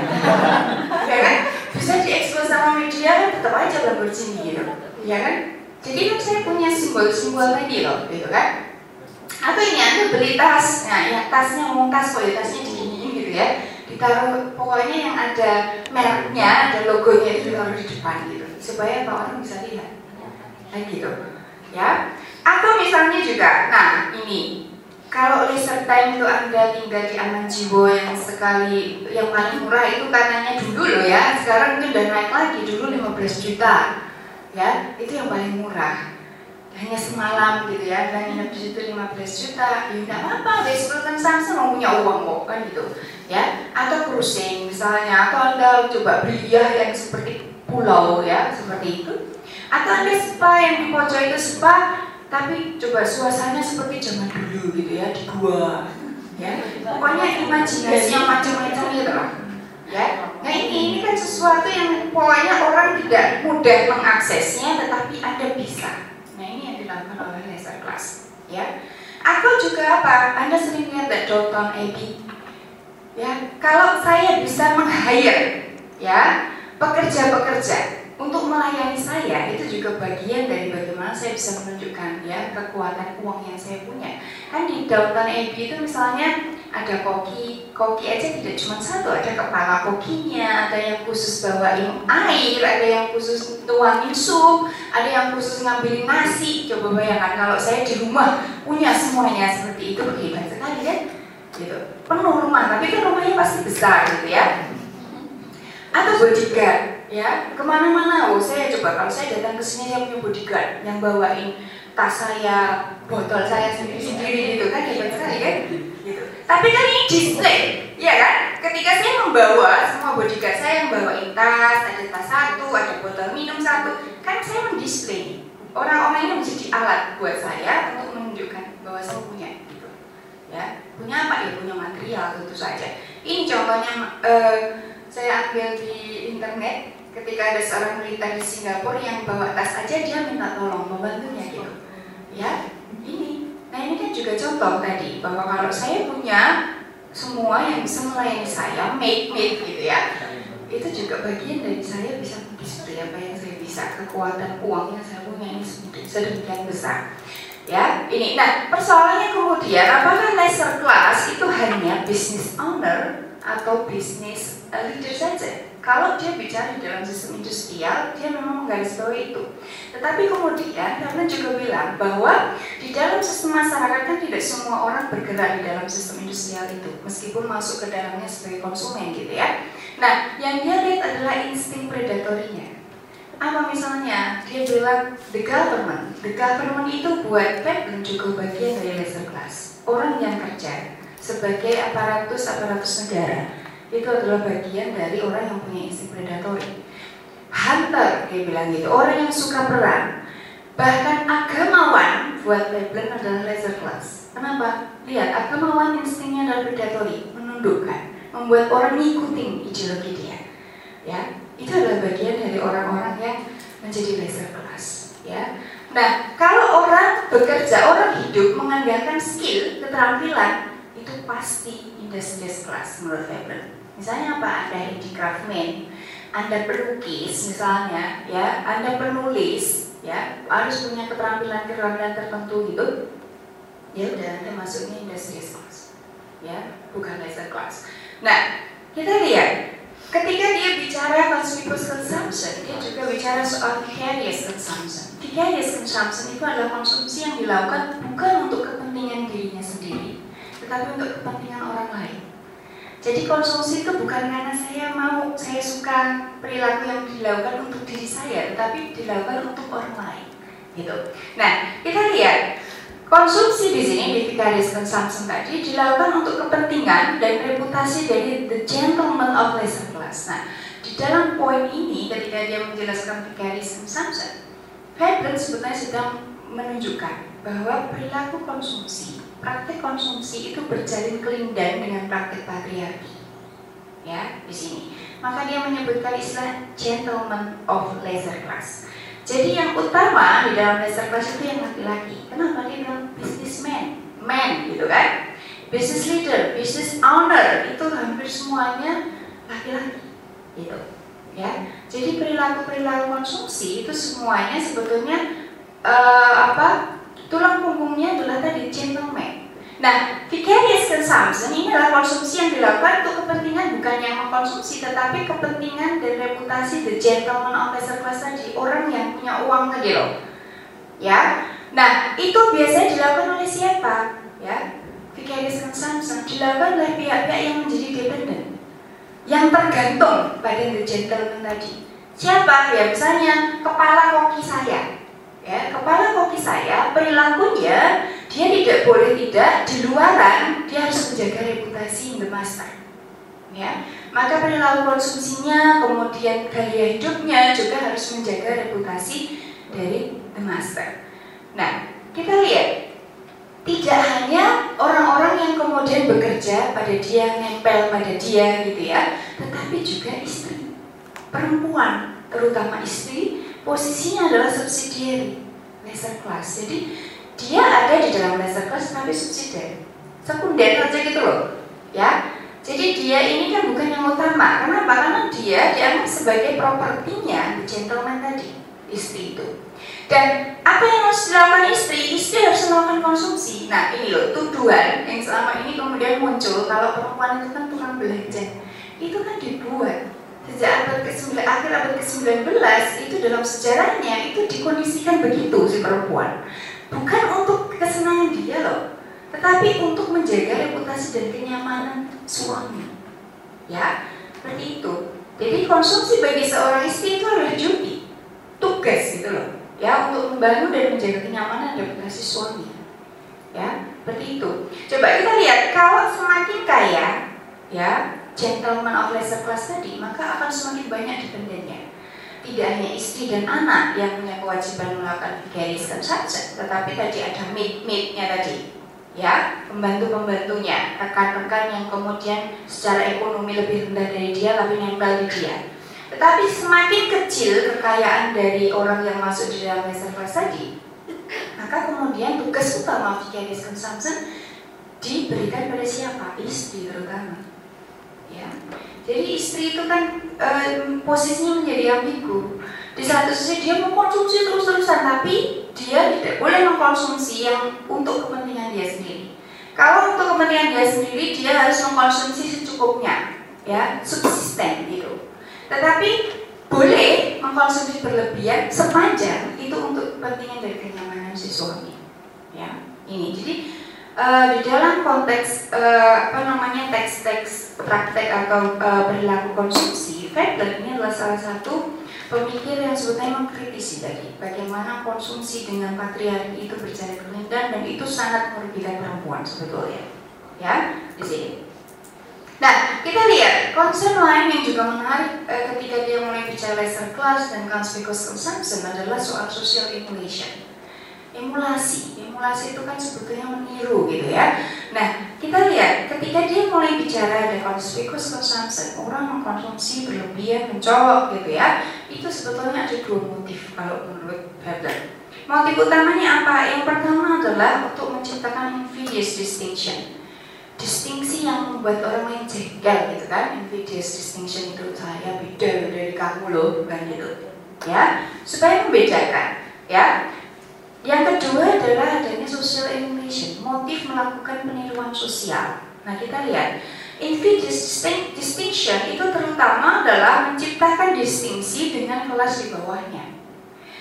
ya kan? Bisa diekspos sama media kan tetap aja Lamborghini gitu. Ya kan? Jadi kan saya punya simbol-simbol tadi loh, gitu kan? Atau ini Anda beli tas, nah ya tasnya ngomong tas kok ya tasnya diginiin gitu ya ditaruh pokoknya yang ada mereknya, ada logonya itu ditaruh di depan gitu supaya orang bisa lihat kayak gitu ya atau misalnya juga, nah ini. Kalau leisure time itu Anda tinggal di Aman Jiwo yang sekali yang paling murah itu karenanya dulu loh ya, sekarang mungkin udah naik lagi dulu 15 juta. Ya, itu yang paling murah. Hanya semalam gitu ya dan nginep di situ 15 juta. Ya tidak apa-apa besok kan Samsung mau punya uang kok kan gitu. Ya atau cruising misalnya atau anda coba beli yang seperti pulau ya seperti itu. Atau anda spa yang di pojok itu spa tapi coba suasana seperti zaman dulu gitu ya di gua. Ya pokoknya imajinasi yang macam-macam gitu loh. Ya nah ini ini kan sesuatu yang pokoknya orang tidak mudah mengaksesnya tetapi anda bisa. Nah ini yang dilakukan oleh laser class. Ya. Atau juga apa? Anda sering lihat that Downtown Abbey ya kalau saya bisa meng-hire ya pekerja-pekerja untuk melayani saya itu juga bagian dari bagaimana saya bisa menunjukkan ya kekuatan uang yang saya punya. Kan di Downtown AB itu misalnya ada koki, koki aja tidak cuma satu, ada kepala kokinya, ada yang khusus bawain air, ada yang khusus tuangin sup, ada yang khusus ngambilin nasi. Coba bayangkan kalau saya di rumah punya semuanya seperti itu hebat sekali kan? Gitu. Penuh rumah, tapi kan rumahnya pasti besar gitu ya. Atau bodyguard, ya ke mana-mana. Oh saya coba. Kalau saya datang ke sini saya punya bodyguard yang bawain tas saya botol saya sendiri-sendiri gitu kan. Hebat sekali kan? Gitu. Tapi kan ini display. Ya kan? Ketika saya membawa semua bodyguard saya yang bawain tas ada tas satu ada botol minum satu kan saya mendisplay. Orang-orang ini menjadi alat buat saya untuk menunjukkan bahwa saya punya gitu. Ya punya apa? Ya punya material tentu saja. Ini contohnya uh, saya ambil di internet ketika ada seorang militer di Singapura yang bawa tas aja dia minta tolong membantunya gitu. Ya ini. Nah ini kan juga contoh tadi bahwa kalau saya punya semua yang bisa melayani saya make make gitu ya itu juga bagian dari saya bisa display apa yang saya bisa kekuatan uang yang saya punya ini sedemikian besar. Ya ini. Nah persoalannya kemudian apakah laser class itu hanya business owner atau business leader saja kalau dia bicara di dalam sistem industrial, dia memang menggarisbawahi itu. Tetapi kemudian karena juga bilang bahwa di dalam sistem masyarakat kan tidak semua orang bergerak di dalam sistem industrial itu, meskipun masuk ke dalamnya sebagai konsumen gitu ya. Nah, yang dia lihat adalah insting predatorinya. Apa misalnya dia bilang the government, the government itu buat dan juga bagian dari laser class, orang yang kerja sebagai aparatus aparatus negara itu adalah bagian dari orang yang punya insting predatory. Hunter, dia bilang gitu, orang yang suka perang. Bahkan agamawan buat Veblen adalah laser class. Kenapa? Lihat, agamawan instingnya adalah predatory, menundukkan, membuat orang ngikutin ideologi dia. Ya, itu adalah bagian dari orang-orang yang menjadi laser class. Ya, Nah, kalau orang bekerja, orang hidup mengandalkan skill, keterampilan, itu pasti industries class menurut Veblen. Misalnya apa? Anda handicraftman, Anda pelukis misalnya, ya, Anda penulis, ya, harus punya keterampilan-keterampilan tertentu gitu. Ya udah Anda masuknya industri class, ya, bukan laser class. Nah, kita lihat ketika dia bicara consumers consumption, dia juga bicara soal vicarious consumption. Vicarious consumption itu adalah konsumsi yang dilakukan bukan untuk kepentingan dirinya sendiri, tetapi untuk kepentingan orang lain. Jadi konsumsi itu bukan karena saya mau, saya suka perilaku yang dilakukan untuk diri saya, tetapi dilakukan untuk orang lain. Gitu. Nah, kita lihat konsumsi di sini di vicarious consumption tadi dilakukan untuk kepentingan dan reputasi dari the gentleman of lesser class. Nah, di dalam poin ini ketika dia menjelaskan vicarious consumption, Veblen sebetulnya sedang menunjukkan bahwa perilaku konsumsi praktik konsumsi itu berjalin kelindan dengan praktik patriarki. Ya, di sini. Maka dia menyebutkan istilah gentleman of lesser class. Jadi yang utama di dalam lesser class itu yang laki-laki. Kenapa dia bilang businessman, man gitu kan? Business leader, business owner itu hampir semuanya laki-laki. Gitu. Ya. Jadi perilaku-perilaku konsumsi itu semuanya sebetulnya uh, apa Tulang punggungnya adalah tadi gentleman. Nah, vicarious consumption ini adalah konsumsi yang dilakukan untuk kepentingan bukan yang mengkonsumsi, tetapi kepentingan dan reputasi the gentleman of lesser class tadi, orang yang punya uang tadi loh. Ya, nah itu biasanya dilakukan oleh siapa? Ya, vicarious consumption dilakukan oleh pihak-pihak yang menjadi dependent, yang tergantung pada the gentleman tadi. Siapa? Ya misalnya kepala koki saya, ya kepala koki saya perilakunya dia tidak boleh tidak di luaran dia harus menjaga reputasi the master. Ya maka perilaku konsumsinya kemudian gaya hidupnya juga harus menjaga reputasi dari the master. Nah kita lihat. Tidak hanya orang-orang yang kemudian bekerja pada dia nempel pada dia gitu ya tetapi juga istri. Perempuan terutama istri posisinya adalah subsidiary lesser class. Jadi dia ada di dalam lesser class tapi subsidiary, sekunder aja gitu loh, ya. Jadi dia ini kan bukan yang utama. Kenapa? Karena dia dianggap sebagai propertinya gentleman tadi, istri itu. Dan apa yang harus dilakukan istri? Istri harus melakukan konsumsi. Nah ini loh tuduhan yang selama ini kemudian muncul kalau perempuan itu kan tukang belanja. Itu kan dibuat sejak abad ke-9 akhir abad ke-19 itu dalam sejarahnya itu dikondisikan begitu si perempuan. Bukan untuk kesenangan dia loh tetapi untuk menjaga reputasi dan kenyamanan suami. Ya seperti itu. Jadi konsumsi bagi seorang istri itu adalah duty tugas gitu loh. Ya untuk membangun dan menjaga kenyamanan reputasi suami. Ya seperti itu. Coba kita lihat kalau semakin kaya ya gentleman of lesser class tadi, maka akan semakin banyak dependennya. Tidak hanya istri dan anak yang punya kewajiban melakukan vicarious consumption, tetapi tadi ada maid-maidnya tadi, ya pembantu-pembantunya, rekan-rekan yang kemudian secara ekonomi lebih rendah dari dia tapi nempel di dia. Tetapi semakin kecil kekayaan dari orang yang masuk di dalam lesser class tadi, maka kemudian tugas utama vicarious consumption diberikan pada siapa? Istri terutama ya. Jadi istri itu kan um, posisinya menjadi ambigu. Di satu sisi dia mengkonsumsi terus-terusan, tapi dia tidak boleh mengkonsumsi yang untuk kepentingan dia sendiri. Kalau untuk kepentingan dia sendiri, dia harus mengkonsumsi secukupnya, ya, subsisten gitu. Tetapi boleh mengkonsumsi berlebihan sepanjang itu untuk kepentingan dari kenyamanan si suami. Ya, ini jadi uh, di dalam konteks uh, apa namanya teks-teks praktek atau uh, perilaku konsumsi, Veblen ini adalah salah satu pemikir yang sebetulnya mengkritisi tadi bagaimana konsumsi dengan patriarki itu berjalan kelindan dan itu sangat merugikan perempuan sebetulnya, ya di sini. Nah, kita lihat konsep lain yang juga menarik eh, ketika dia mulai bicara lesser class dan conspicuous consumption adalah soal social emulation emulasi. Emulasi itu kan sebetulnya meniru gitu ya. Nah, kita lihat ketika dia mulai bicara ada conspicuous consumption, orang mengkonsumsi berlebihan, mencolok gitu ya. Itu sebetulnya ada dua motif kalau menurut Butler. Motif utamanya apa? Yang pertama adalah untuk menciptakan invidious distinction. Distingsi yang membuat orang lain jengkel gitu kan. Invidious distinction itu saya beda dari kamu loh, bukan gitu. Ya, supaya membedakan ya yang kedua adalah adanya social emulation, motif melakukan peniruan sosial. Nah kita lihat, invidious distinction itu terutama adalah menciptakan distingsi dengan kelas di bawahnya.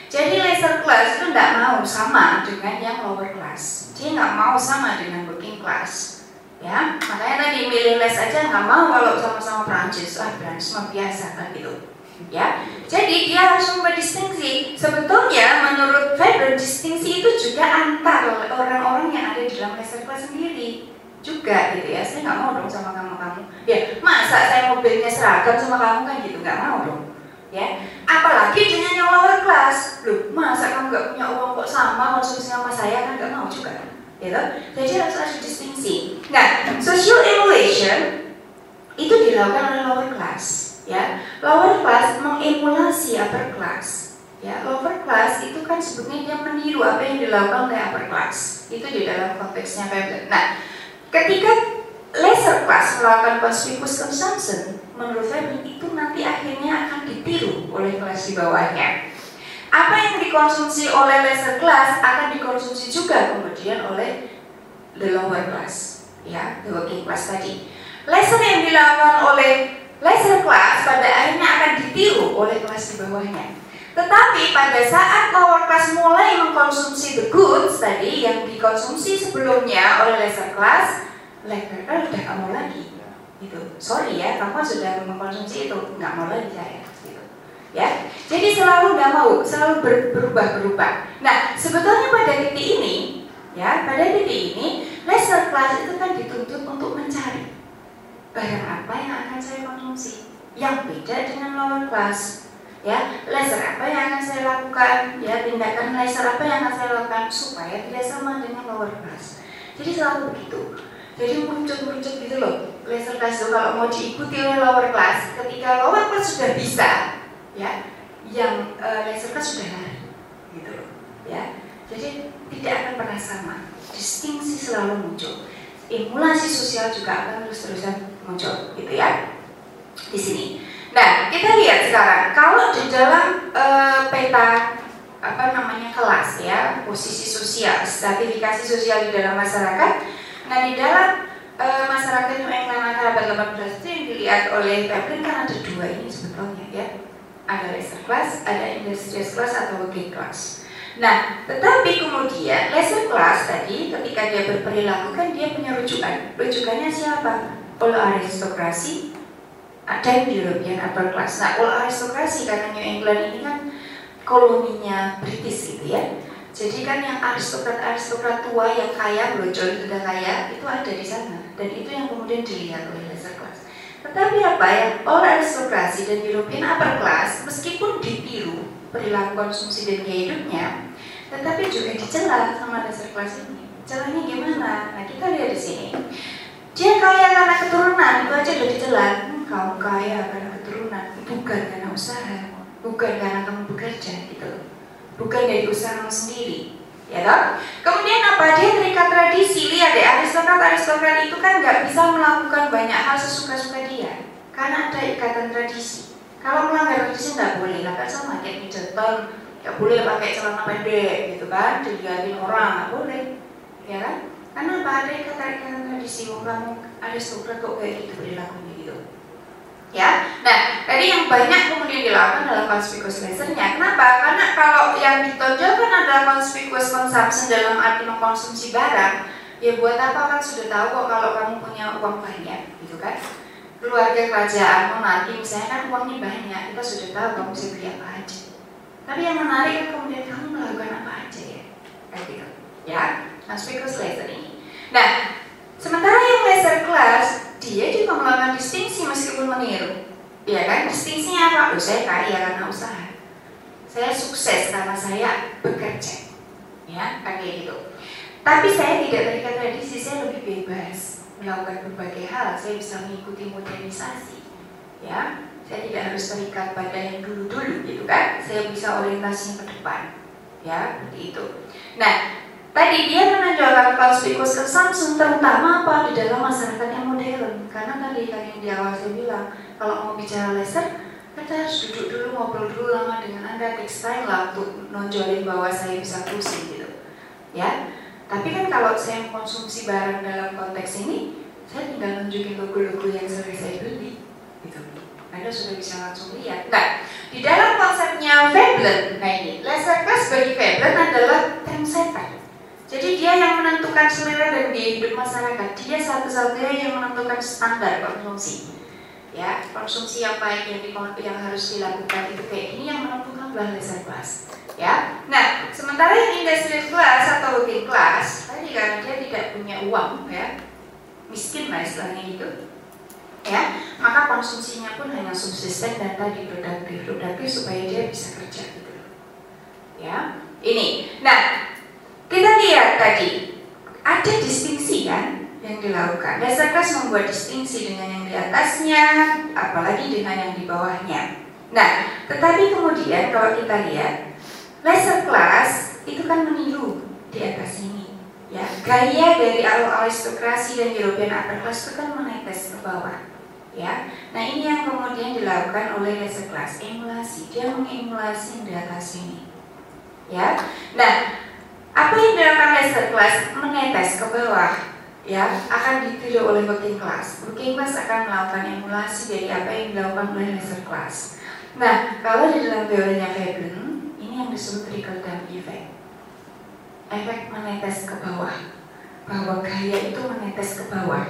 Jadi lesser class itu tidak mau sama dengan yang lower class. Dia nggak mau sama dengan working class. Ya, makanya tadi milih les aja nggak mau kalau sama-sama Prancis ah Prancis mah biasa kan gitu ya. Jadi dia harus membuat distingsi. Sebetulnya menurut Weber distingsi itu juga antar orang-orang yang ada di dalam kelas sendiri. Juga gitu ya. Saya nggak mau dong sama kamu kamu. Ya masa saya mobilnya seragam sama kamu kan gitu? Nggak mau dong. Ya. Apalagi dengan yang lower class. Loh masa kamu nggak punya uang kok sama konsumsi sama saya kan? Nggak mau juga. Gitu jadi harus ada distingsi. Nah social evaluation itu dilakukan oleh lower class ya lower class mengemulasi upper class. Ya lower class itu kan sebetulnya dia meniru apa yang dilakukan oleh upper class. Itu di dalam konteksnya Weber nah ketika lesser class melakukan conspicuous consumption menurut saya itu nanti akhirnya akan ditiru oleh kelas di bawahnya. Apa yang dikonsumsi oleh lesser class akan dikonsumsi juga kemudian oleh the lower class, ya, the working class tadi. Lesson yang dilakukan oleh lesser class pada akhirnya akan ditiru oleh kelas di bawahnya. Tetapi pada saat lower class mulai mengkonsumsi the goods tadi yang dikonsumsi sebelumnya oleh lesser class, lesser class sudah nggak mau lagi. Gitu. Sorry ya, kamu sudah mengkonsumsi itu, nggak mau lagi saya ya jadi selalu nggak mau selalu ber, berubah-berubah nah sebetulnya pada titik ini ya pada titik ini lesser class itu kan dituntut untuk mencari barang apa yang akan saya konsumsi? Yang beda dengan lower class ya lesser apa yang akan saya lakukan? Ya tindakan lesser apa yang akan saya lakukan supaya tidak sama dengan lower class jadi selalu begitu. Jadi merucut-merucut gitu loh lesser class itu kalau mau diikuti oleh lower class ketika lower class sudah bisa ya yang uh, laser kan sudah lari gitu loh ya. Jadi tidak akan pernah sama. Distingsi selalu muncul. Emulasi sosial juga akan terus terusan muncul gitu ya di sini nah kita lihat sekarang kalau di dalam uh, peta apa namanya kelas ya posisi sosial stratifikasi sosial di dalam masyarakat nah di dalam uh, masyarakat New England abad 18 itu yang dilihat oleh Veblen kan ada dua ini sebetulnya ya ada lesser class, ada industrious class atau working class. Nah, tetapi kemudian lesser class tadi ketika dia berperilaku kan dia punya rujukan. Rujukannya siapa? All aristokrasi dan European upper class. Nah, all aristokrasi karena New England ini kan koloninya British gitu ya. Jadi kan yang aristokrat-aristokrat tua yang kaya, brojol sudah kaya itu ada di sana dan itu yang kemudian dilihat oleh lesser class. Tetapi apa ya, all aristokrasi dan European upper class meskipun ditiru perilaku konsumsi dan gaya hidupnya, tetapi juga dicela sama dasar kelas ini. Celahnya gimana? Nah kita lihat di sini. Dia kaya karena keturunan, itu aja dicela. Hmm, kamu kaya karena keturunan, bukan karena usaha, bukan karena kamu bekerja gitu. Bukan dari usaha kamu sendiri ya kan? Kemudian apa dia terikat tradisi lihat deh aristokrat aristokrat itu kan nggak bisa melakukan banyak hal sesuka-suka dia karena ada ikatan tradisi. Kalau melanggar tradisi nggak boleh, lah kan sama kayak Middleton nggak boleh pakai celana pendek gitu kan, dilihatin orang nggak boleh, ya kan? Karena apa ada ikatan-ikatan tradisi, kamu aristokrat kok kayak gitu perilakunya gitu ya. Nah, tadi yang banyak kemudian dilakukan adalah conspicuous leisure-nya. Kenapa? Karena kalau yang ditonjolkan adalah conspicuous consumption dalam arti mengkonsumsi barang, ya buat apa kan sudah tahu kok kalau kamu punya uang banyak, gitu kan? Keluarga kerajaan nanti misalnya kan uangnya banyak, kita sudah tahu kamu bisa beli apa aja. Tapi yang menarik kan kemudian kamu melakukan apa aja ya, kayak gitu. Ya, conspicuous leisure ini. Nah, sementara yang leisure class dia juga melakukan distingsi meskipun meniru. Ya kan? Distingsinya apa? Oh, saya kaya karena usaha. Saya sukses karena saya bekerja. Ya kan kayak gitu. Tapi saya tidak terikat tradisi saya lebih bebas melakukan berbagai hal. Saya bisa mengikuti modernisasi. Ya saya tidak harus terikat pada yang dulu-dulu gitu kan? Saya bisa orientasi ke depan. Ya seperti itu. Nah Tadi dia menonjolkan conspicuous consumption terutama apa di dalam masyarakat yang modern. Karena tadi kan yang di awal saya bilang, kalau mau bicara laser, kita harus duduk dulu ngobrol dulu lama dengan anda tekstil lah untuk nonjolin bahwa saya bisa pusing gitu, ya. Tapi kan kalau saya mengkonsumsi barang dalam konteks ini, saya tinggal nunjukin logo-logo yang sering saya beli, gitu. Anda sudah bisa langsung lihat. Nah, di dalam konsepnya Veblen, nah ini, laser class bagi Veblen adalah trendsetter Jadi dia yang menentukan selera dan gaya hidup masyarakat. Dia satu-satunya yang menentukan standar konsumsi. Ya, konsumsi yang baik yang, di, yang harus dilakukan itu kayak ini yang menentukan laser class. Ya, nah sementara yang industrial class atau working class tadi kan dia tidak punya uang, ya, miskin lah istilahnya itu. Ya, maka konsumsinya pun hanya subsisten dan tadi produktif, produktif supaya dia bisa kerja gitu. Ya, ini. Nah, kita lihat tadi ada distingsi kan yang dilakukan. Dasar kelas membuat distingsi dengan yang di atasnya, apalagi dengan yang di bawahnya. Nah, tetapi kemudian kalau kita lihat, lesser class itu kan meniru di atas ini. Ya, gaya dari aristokrasi dan European upper class itu kan menetes ke bawah. Ya, nah ini yang kemudian dilakukan oleh class, emulasi. Dia mengemulasi di atas ini. Ya, nah apa yang dilakukan laser class menetes ke bawah ya akan ditiru oleh working class. Working class akan melakukan emulasi dari apa yang dilakukan oleh laser class. Nah, kalau di dalam teorinya Veblen, ini yang disebut trickle down effect. Efek menetes ke bawah. Bahwa gaya itu menetes ke bawah.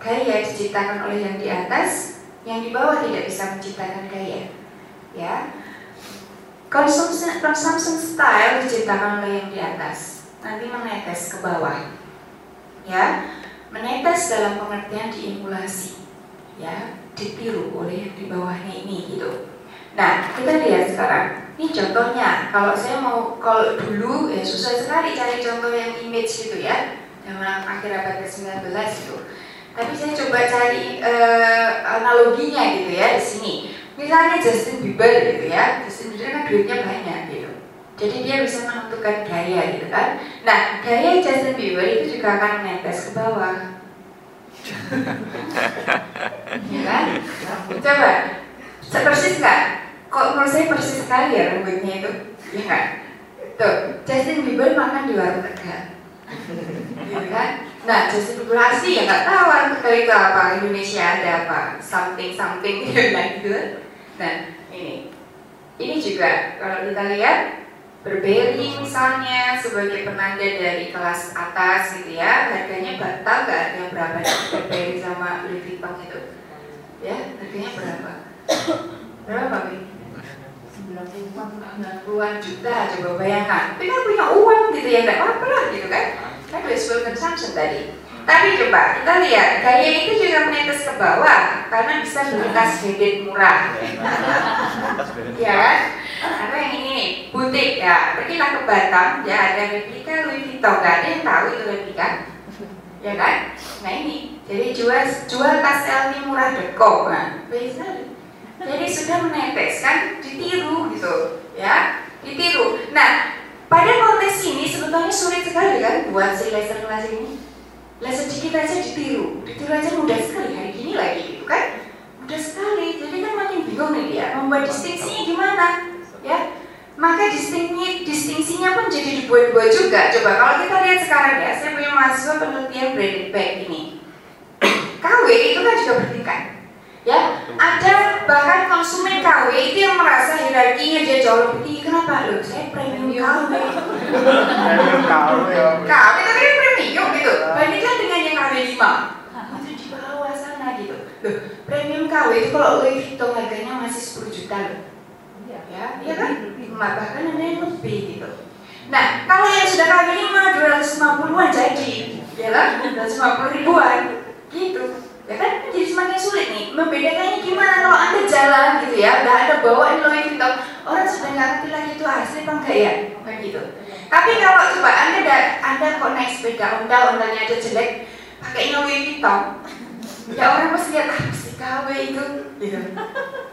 Gaya diciptakan oleh yang di atas, yang di bawah tidak bisa menciptakan gaya. Ya, Consumption, consumption style diciptakan oleh yang di atas, nanti menetes ke bawah. Ya, menetes dalam pengertian diemulasi. Ya, ditiru oleh yang di bawahnya ini gitu. Nah, kita lihat sekarang. Ini contohnya. Kalau saya mau kalau dulu ya susah sekali cari contoh yang image gitu ya. Zaman akhir abad ke-19 itu. Tapi saya coba cari uh, analoginya gitu ya di sini misalnya Justin Bieber gitu ya Justin Bieber kan duitnya banyak gitu. Jadi dia bisa menentukan gaya gitu kan. Nah gaya Justin Bieber itu juga akan menetes ke bawah. Ya kan? Coba persis nggak? Kok menurut saya persis sekali ya rambutnya itu? Ya kan tuh Justin Bieber makan di warung tegal. Gitu kan? Nah Justin Bieber asli ya nggak tahu warung tegal itu apa Indonesia ada apa something something gitu. kan Nah, ini. Ini juga kalau kita lihat Berberi misalnya sebagai penanda dari kelas atas gitu ya harganya batal gak ada berapa Berberi sama Louis Vuitton itu. Ya harganya berapa? Berapa Bi? 90-an juta coba bayangkan. Tapi kan punya uang gitu ya nggak apa-apa gitu kan. Kan wasteful consumption tadi tapi coba kita lihat gaya itu juga menetes ke bawah karena bisa tas kredit murah. ya kan? Atau yang ini nih, butik ya. Pergilah ke Batam, ya ada replika Louis Vuitton. Gak ada yang tahu itu replika. Ya kan? Nah ini, jadi jual jual tas LV murah deko. Nah, bisa. Jadi sudah menetes kan, ditiru gitu, ya, ditiru. Nah, pada konteks ini sebetulnya sulit sekali kan buat si laser ini lah sedikit aja ditiru, ditiru aja mudah sekali hari ini lagi gitu kan? Mudah sekali, jadi kan makin bingung nih dia membuat distingsinya gimana, ya? Maka distingsinya, distingsinya pun jadi dibuat-buat juga. Coba kalau kita lihat sekarang ya, saya punya mahasiswa penelitian branded bag ini. KW itu kan juga bertingkat, ya ada bahkan konsumen KW itu yang merasa hierarkinya dia jauh lebih tinggi kenapa lo saya premium KW premium KW KW tapi premium gitu. Bandingkan dengan yang KW 5 itu di bawah sana gitu. Loh premium KW itu kalau Louis Vuitton harganya masih 10 juta loh. Ya iya kan? bahkan ada yang lebih gitu. Nah kalau yang sudah KW 5 250-an jadi ya lah 250 ribuan. Gitu. Ya kan? Jadi semakin sulit nih. Membedakannya gimana kalau anda jalan gitu ya nggak ada bawaan Louis Vuitton orang sudah nggak ngerti lagi itu asli apa enggak ya? Kan gitu tapi kalau coba anda da, anda kok naik sepeda ondal ondalnya aja jelek pakai Louis Vuitton ya orang pasti lihat ah pasti KW itu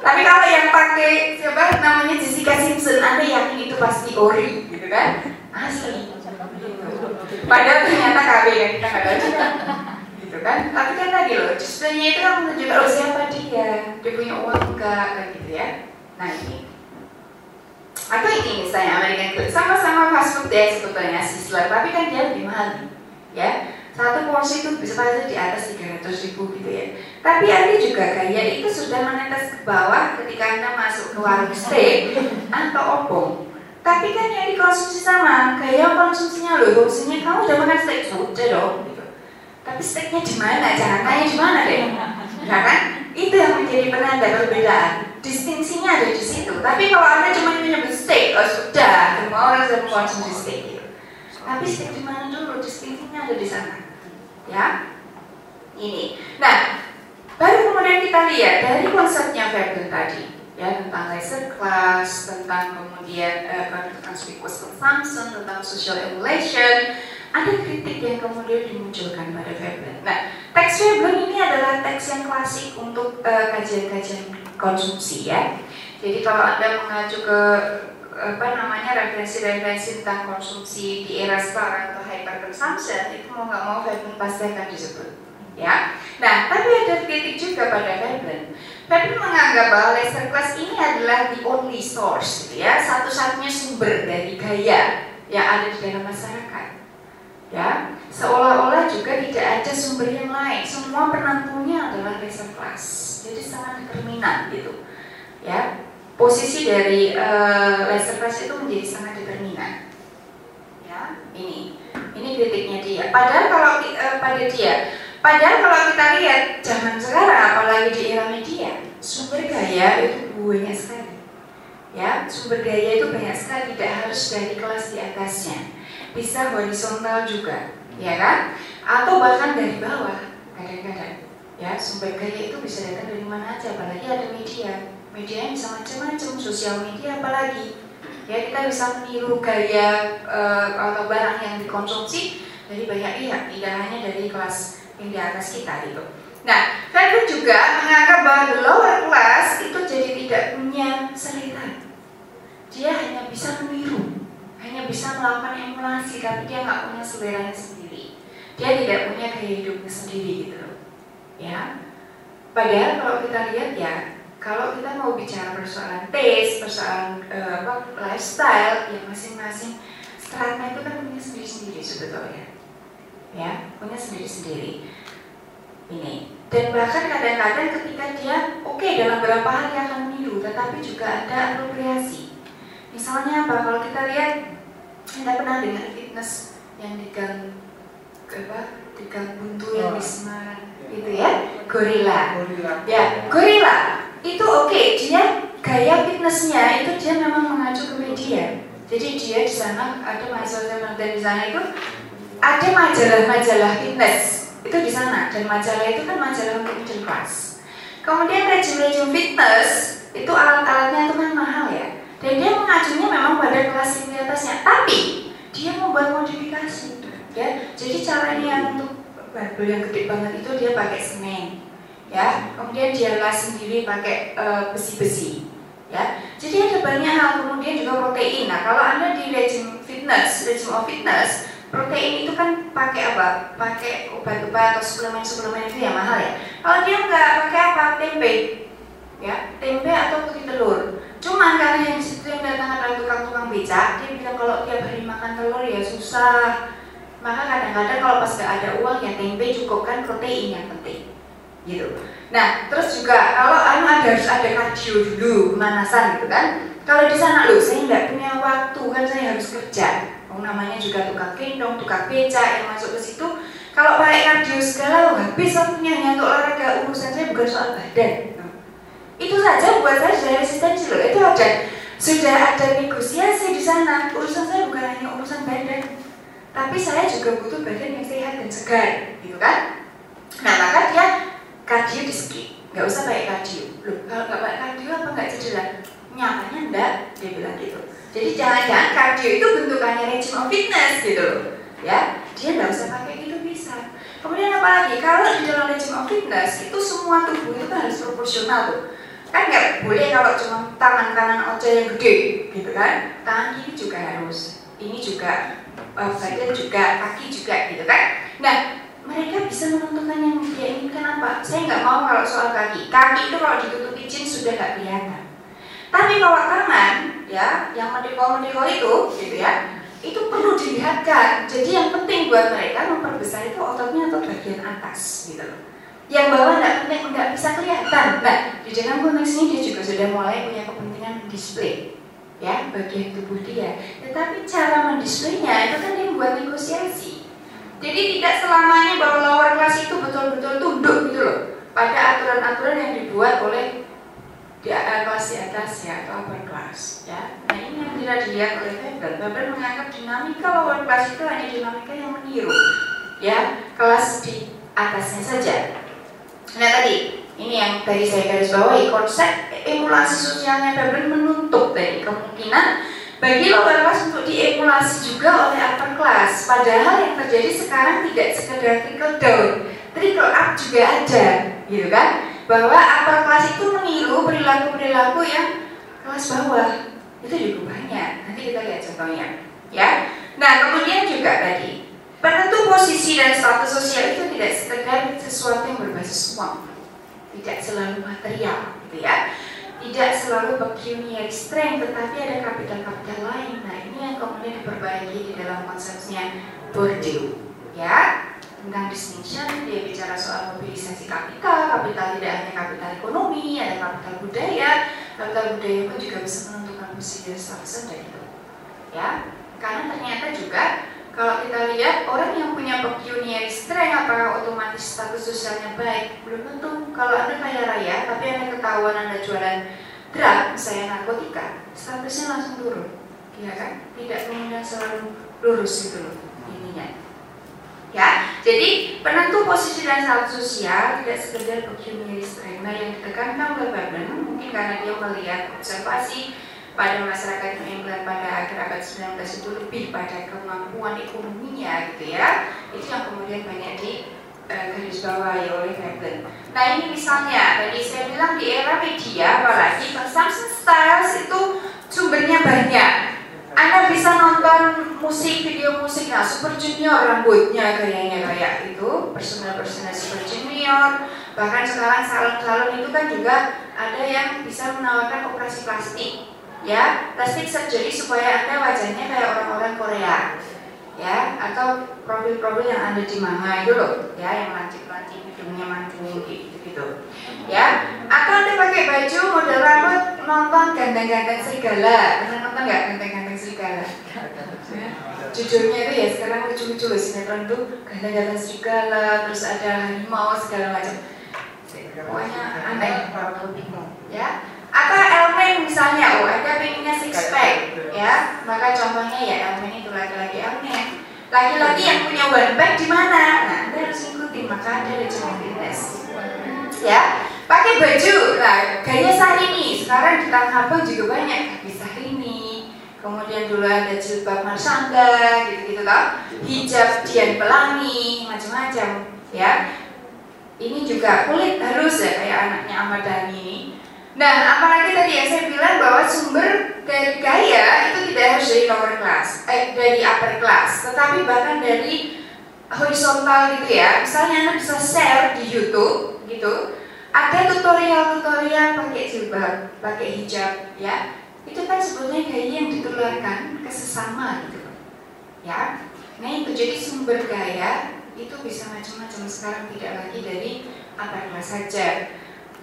tapi kalau yang pakai siapa namanya Jessica Simpson anda yakin itu pasti ori gitu kan? Asli. Padahal ternyata KW yang kita nggak tahu gitu kan? Tapi kan tadi loh display itu kan menunjukkan oh siapa dia? Dia punya uang enggak? Kan gitu ya. Nah ini atau ini misalnya American Club sama-sama fast food ya sebetulnya Sizzler tapi kan dia lebih mahal ya satu porsi itu bisa pada di atas 300 ribu gitu ya tapi ada juga gaya itu sudah menetes ke bawah ketika anda masuk ke warung steak atau opong Tapi kan yang dikonsumsi sama, gaya konsumsinya loh, konsumsinya kamu udah makan steak sudah dong. Gitu. Tapi steaknya di mana? Jangan tanya di mana deh. Ya kan? Itu yang menjadi penanda perbedaan. Distingsinya ada di situ. Tapi kalau anda cuma menyebut steak, oh sudah, semua orang sudah mengkonsumsi steak. Tapi steak di mana dulu? Distingsinya ada di sana. Ya, ini. Nah, baru kemudian kita lihat dari konsepnya Veblen tadi ya tentang laser class, tentang kemudian uh, speakers consumption, tentang social emulation, ada kritik yang kemudian dimunculkan pada Veblen. Nah, teks Veblen ini adalah teks yang klasik untuk eh, kajian-kajian uh, konsumsi ya. Jadi kalau anda mengacu ke apa namanya referensi-referensi tentang konsumsi di era sekarang atau hyper consumption itu mau nggak mau Veblen pasti akan disebut ya. Nah, tapi ada kritik juga pada Veblen tapi menganggap bahwa laser class ini adalah the only source, gitu ya, satu-satunya sumber dari gaya yang ada di dalam masyarakat. Ya, seolah-olah juga tidak ada sumber yang lain. Semua penentunya adalah laser class. Jadi sangat determinan gitu. Ya, posisi dari uh, laser class itu menjadi sangat determinan. Ya, ini, ini kritiknya dia. Padahal kalau uh, pada dia Padahal kalau kita lihat zaman sekarang, apalagi di era media, sumber gaya itu banyak sekali. Ya, sumber gaya itu banyak sekali, tidak harus dari kelas di atasnya, bisa horizontal juga, ya kan? Atau bahkan dari bawah, kadang-kadang. Ya, sumber gaya itu bisa datang dari mana aja, apalagi ada media. Media bisa macam-macam, sosial media apalagi. Ya, kita bisa meniru gaya uh, atau barang yang dikonsumsi dari banyak pihak, tidak hanya dari kelas yang di atas kita gitu. Nah, Frederick juga menganggap bahwa the lower class itu jadi tidak punya selera. Dia hanya bisa meniru, hanya bisa melakukan tapi dia nggak punya selera sendiri. Dia tidak punya gaya hidupnya sendiri gitu loh. Ya, padahal kalau kita lihat ya, kalau kita mau bicara persoalan taste, persoalan uh, lifestyle, ya masing-masing strata itu kan punya sendiri-sendiri sebetulnya ya punya sendiri-sendiri ini dan bahkan kadang-kadang ketika dia oke okay, dalam beberapa hal dia akan meniru tetapi juga ada apropriasi misalnya apa kalau kita lihat kita pernah dengar fitness yang di gang apa di gang buntu yang di Semarang gitu ya gorila ya gorila itu oke okay, dia gaya fitnessnya itu dia memang mengacu ke media. Jadi dia di sana ada mahasiswa dan di sana itu ada majalah-majalah fitness. Itu di sana. Dan majalah itu kan majalah untuk middle class. Kemudian rejim-rejim fitness itu alat-alatnya itu kan mahal ya dan dia mengacunya memang pada kelas di atasnya tapi dia membuat modifikasi ya jadi caranya yang untuk barbel yang gede banget itu dia pakai semen ya kemudian dia las sendiri pakai eh, besi-besi ya jadi ada banyak hal kemudian juga protein nah kalau anda di rejim fitness rejim of fitness protein itu kan pakai apa? Pakai obat-obat atau suplemen-suplemen itu ya mahal ya. Kalau dia nggak pakai apa? Tempe, ya tempe atau putih telur. Cuman karena yang situ yang datang adalah tukang-tukang becak, dia bilang kalau tiap hari makan telur ya susah. Maka kadang-kadang kalau pas nggak ada uang ya tempe cukup kan protein yang penting, gitu. Nah terus juga kalau anu ada harus ada kardio dulu pemanasan gitu kan. Kalau di sana loh saya nggak punya waktu kan saya harus kerja Oh, namanya juga tukang gendong, tukang beca yang masuk ke situ. Kalau pakai kardio segala, habis waktunya hanya untuk olahraga. Urusan saya bukan soal badan. Itu saja buat saya sudah resistensi loh. Itu ada sudah ada negosiasi di sana. Urusan saya bukan hanya urusan badan, tapi saya juga butuh badan yang sehat dan segar, gitu kan? Nah maka dia kardio di skip, nggak usah pakai kardio. Loh, kalau nggak pakai kardio apa nggak cedera? Nyatanya enggak, dia bilang gitu. Jadi jangan-jangan kardio itu bentukannya rejim of fitness gitu Ya, dia nggak usah pakai itu bisa. Kemudian apa lagi? Kalau di dalam rejim of fitness itu semua tubuh itu harus proporsional tuh. Kan nggak boleh kalau cuma tangan kanan oce yang gede gitu kan. Tangan kiri juga harus. Ini juga uh, badan juga, kaki juga gitu kan. Nah, mereka bisa menentukan yang dia inginkan apa. Saya nggak mau kalau soal kaki. Kaki itu kalau ditutupi jeans sudah nggak kelihatan. Tapi kalau tangan ya yang mendeko-mendeko itu gitu ya itu perlu dilihatkan jadi yang penting buat mereka memperbesar itu ototnya atau bagian atas gitu loh yang bawah tidak bisa kelihatan. Nah di dalam konteks ini dia juga sudah mulai punya kepentingan display ya bagian tubuh dia. Tetapi cara mendisplaynya itu kan dia membuat negosiasi. Jadi tidak selamanya bahwa lower class itu betul-betul tunduk gitu loh pada aturan-aturan yang dibuat oleh di kelas di atas ya atau upper class ya. Nah ini yang tidak dilihat oleh Weber Weber menganggap dinamika lower class itu hanya dinamika yang meniru ya kelas di atasnya saja nah tadi ini yang tadi saya garis bawahi konsep emulasi sosialnya Weber menuntut dari kemungkinan bagi lower class untuk diemulasi juga oleh upper class. Padahal yang terjadi sekarang tidak sekedar trickle down trickle up juga ada gitu kan? Bahwa upper class itu meniru perilaku-perilaku yang kelas bawah. Itu juga banyak. Nanti kita lihat contohnya ya? Nah kemudian juga tadi penentu posisi dan status sosial itu tidak sekedar sesuatu yang berbasis uang. Tidak selalu material gitu ya. Tidak selalu pecuniary strength tetapi ada kapital-kapital lain. Nah ini yang kemudian diperbaiki di dalam konsepnya Bourdieu ya. Tentang distinction dia bicara soal mobilisasi kapital. Kapital tidak hanya kapital ekonomi ada kapital budaya. Kapital budaya pun juga bisa menentukan posisi dan status dari itu ya. Karena ternyata juga kalau kita lihat orang yang punya pecuniary strength apakah otomatis status sosialnya baik? Belum tentu. Kalau Anda kaya raya tapi Anda ketahuan Anda jualan drug, misalnya narkotika, statusnya langsung turun. Ya kan? Tidak kemudian selalu lurus gitu loh ininya. Ya, jadi penentu posisi dan status sosial tidak sekedar pecuniary strength. Nah, yang ditekankan oleh Babin mungkin karena dia melihat observasi pada masyarakat England pada akhir abad 19 itu lebih pada kemampuan ekonominya gitu ya itu yang kemudian banyak di uh, garis bawahi oleh Veblen. Nah ini misalnya tadi saya bilang di era media apalagi consumption styles itu sumbernya banyak. Anda bisa nonton musik, video musik, nah Super Junior rambutnya gayanya kayak itu, personal-personal Super Junior, bahkan sekarang salon-salon itu kan juga ada yang bisa menawarkan operasi plastik ya plastik surgery supaya anda wajahnya kayak orang-orang Korea ya atau profil-profil yang ada di manga itu loh ya yang lancip-lancip hidungnya mancung gitu gitu ya atau anda pakai baju model rambut nonton ganteng-ganteng serigala. Pernah nonton nggak ganteng-ganteng serigala? Ya. jujurnya itu ya sekarang lucu-lucu loh sinetron tuh ganteng-ganteng serigala terus ada harimau segala macam. Pokoknya aneh. Ya atau elemen misalnya, oh ada pengennya six pack, ya, maka contohnya ya elemen itu laki-laki elemen. Laki-laki yang punya one pack di mana? Nah, anda harus ikutin, maka ada regimen fitness. Ya, pakai baju, nah gaya Syahrini, sekarang di Tanah Abang juga banyak, bisa ini. Kemudian dulu ada jilbab Marsanda, gitu-gitu toh. Hijab Dian Pelangi, macam-macam, ya. Ini juga kulit halus ya kayak anaknya Ahmad Dhani ini Nah, apalagi tadi yang saya bilang bahwa sumber dari gaya itu tidak harus dari lower class, eh, dari upper class, tetapi bahkan dari horizontal gitu ya. Misalnya Anda bisa share di YouTube gitu, ada tutorial-tutorial pakai jilbab, pakai hijab ya. Itu kan sebetulnya gaya yang ditularkan ke sesama gitu. Ya. Nah, itu jadi sumber gaya itu bisa macam-macam sekarang tidak lagi dari upper class saja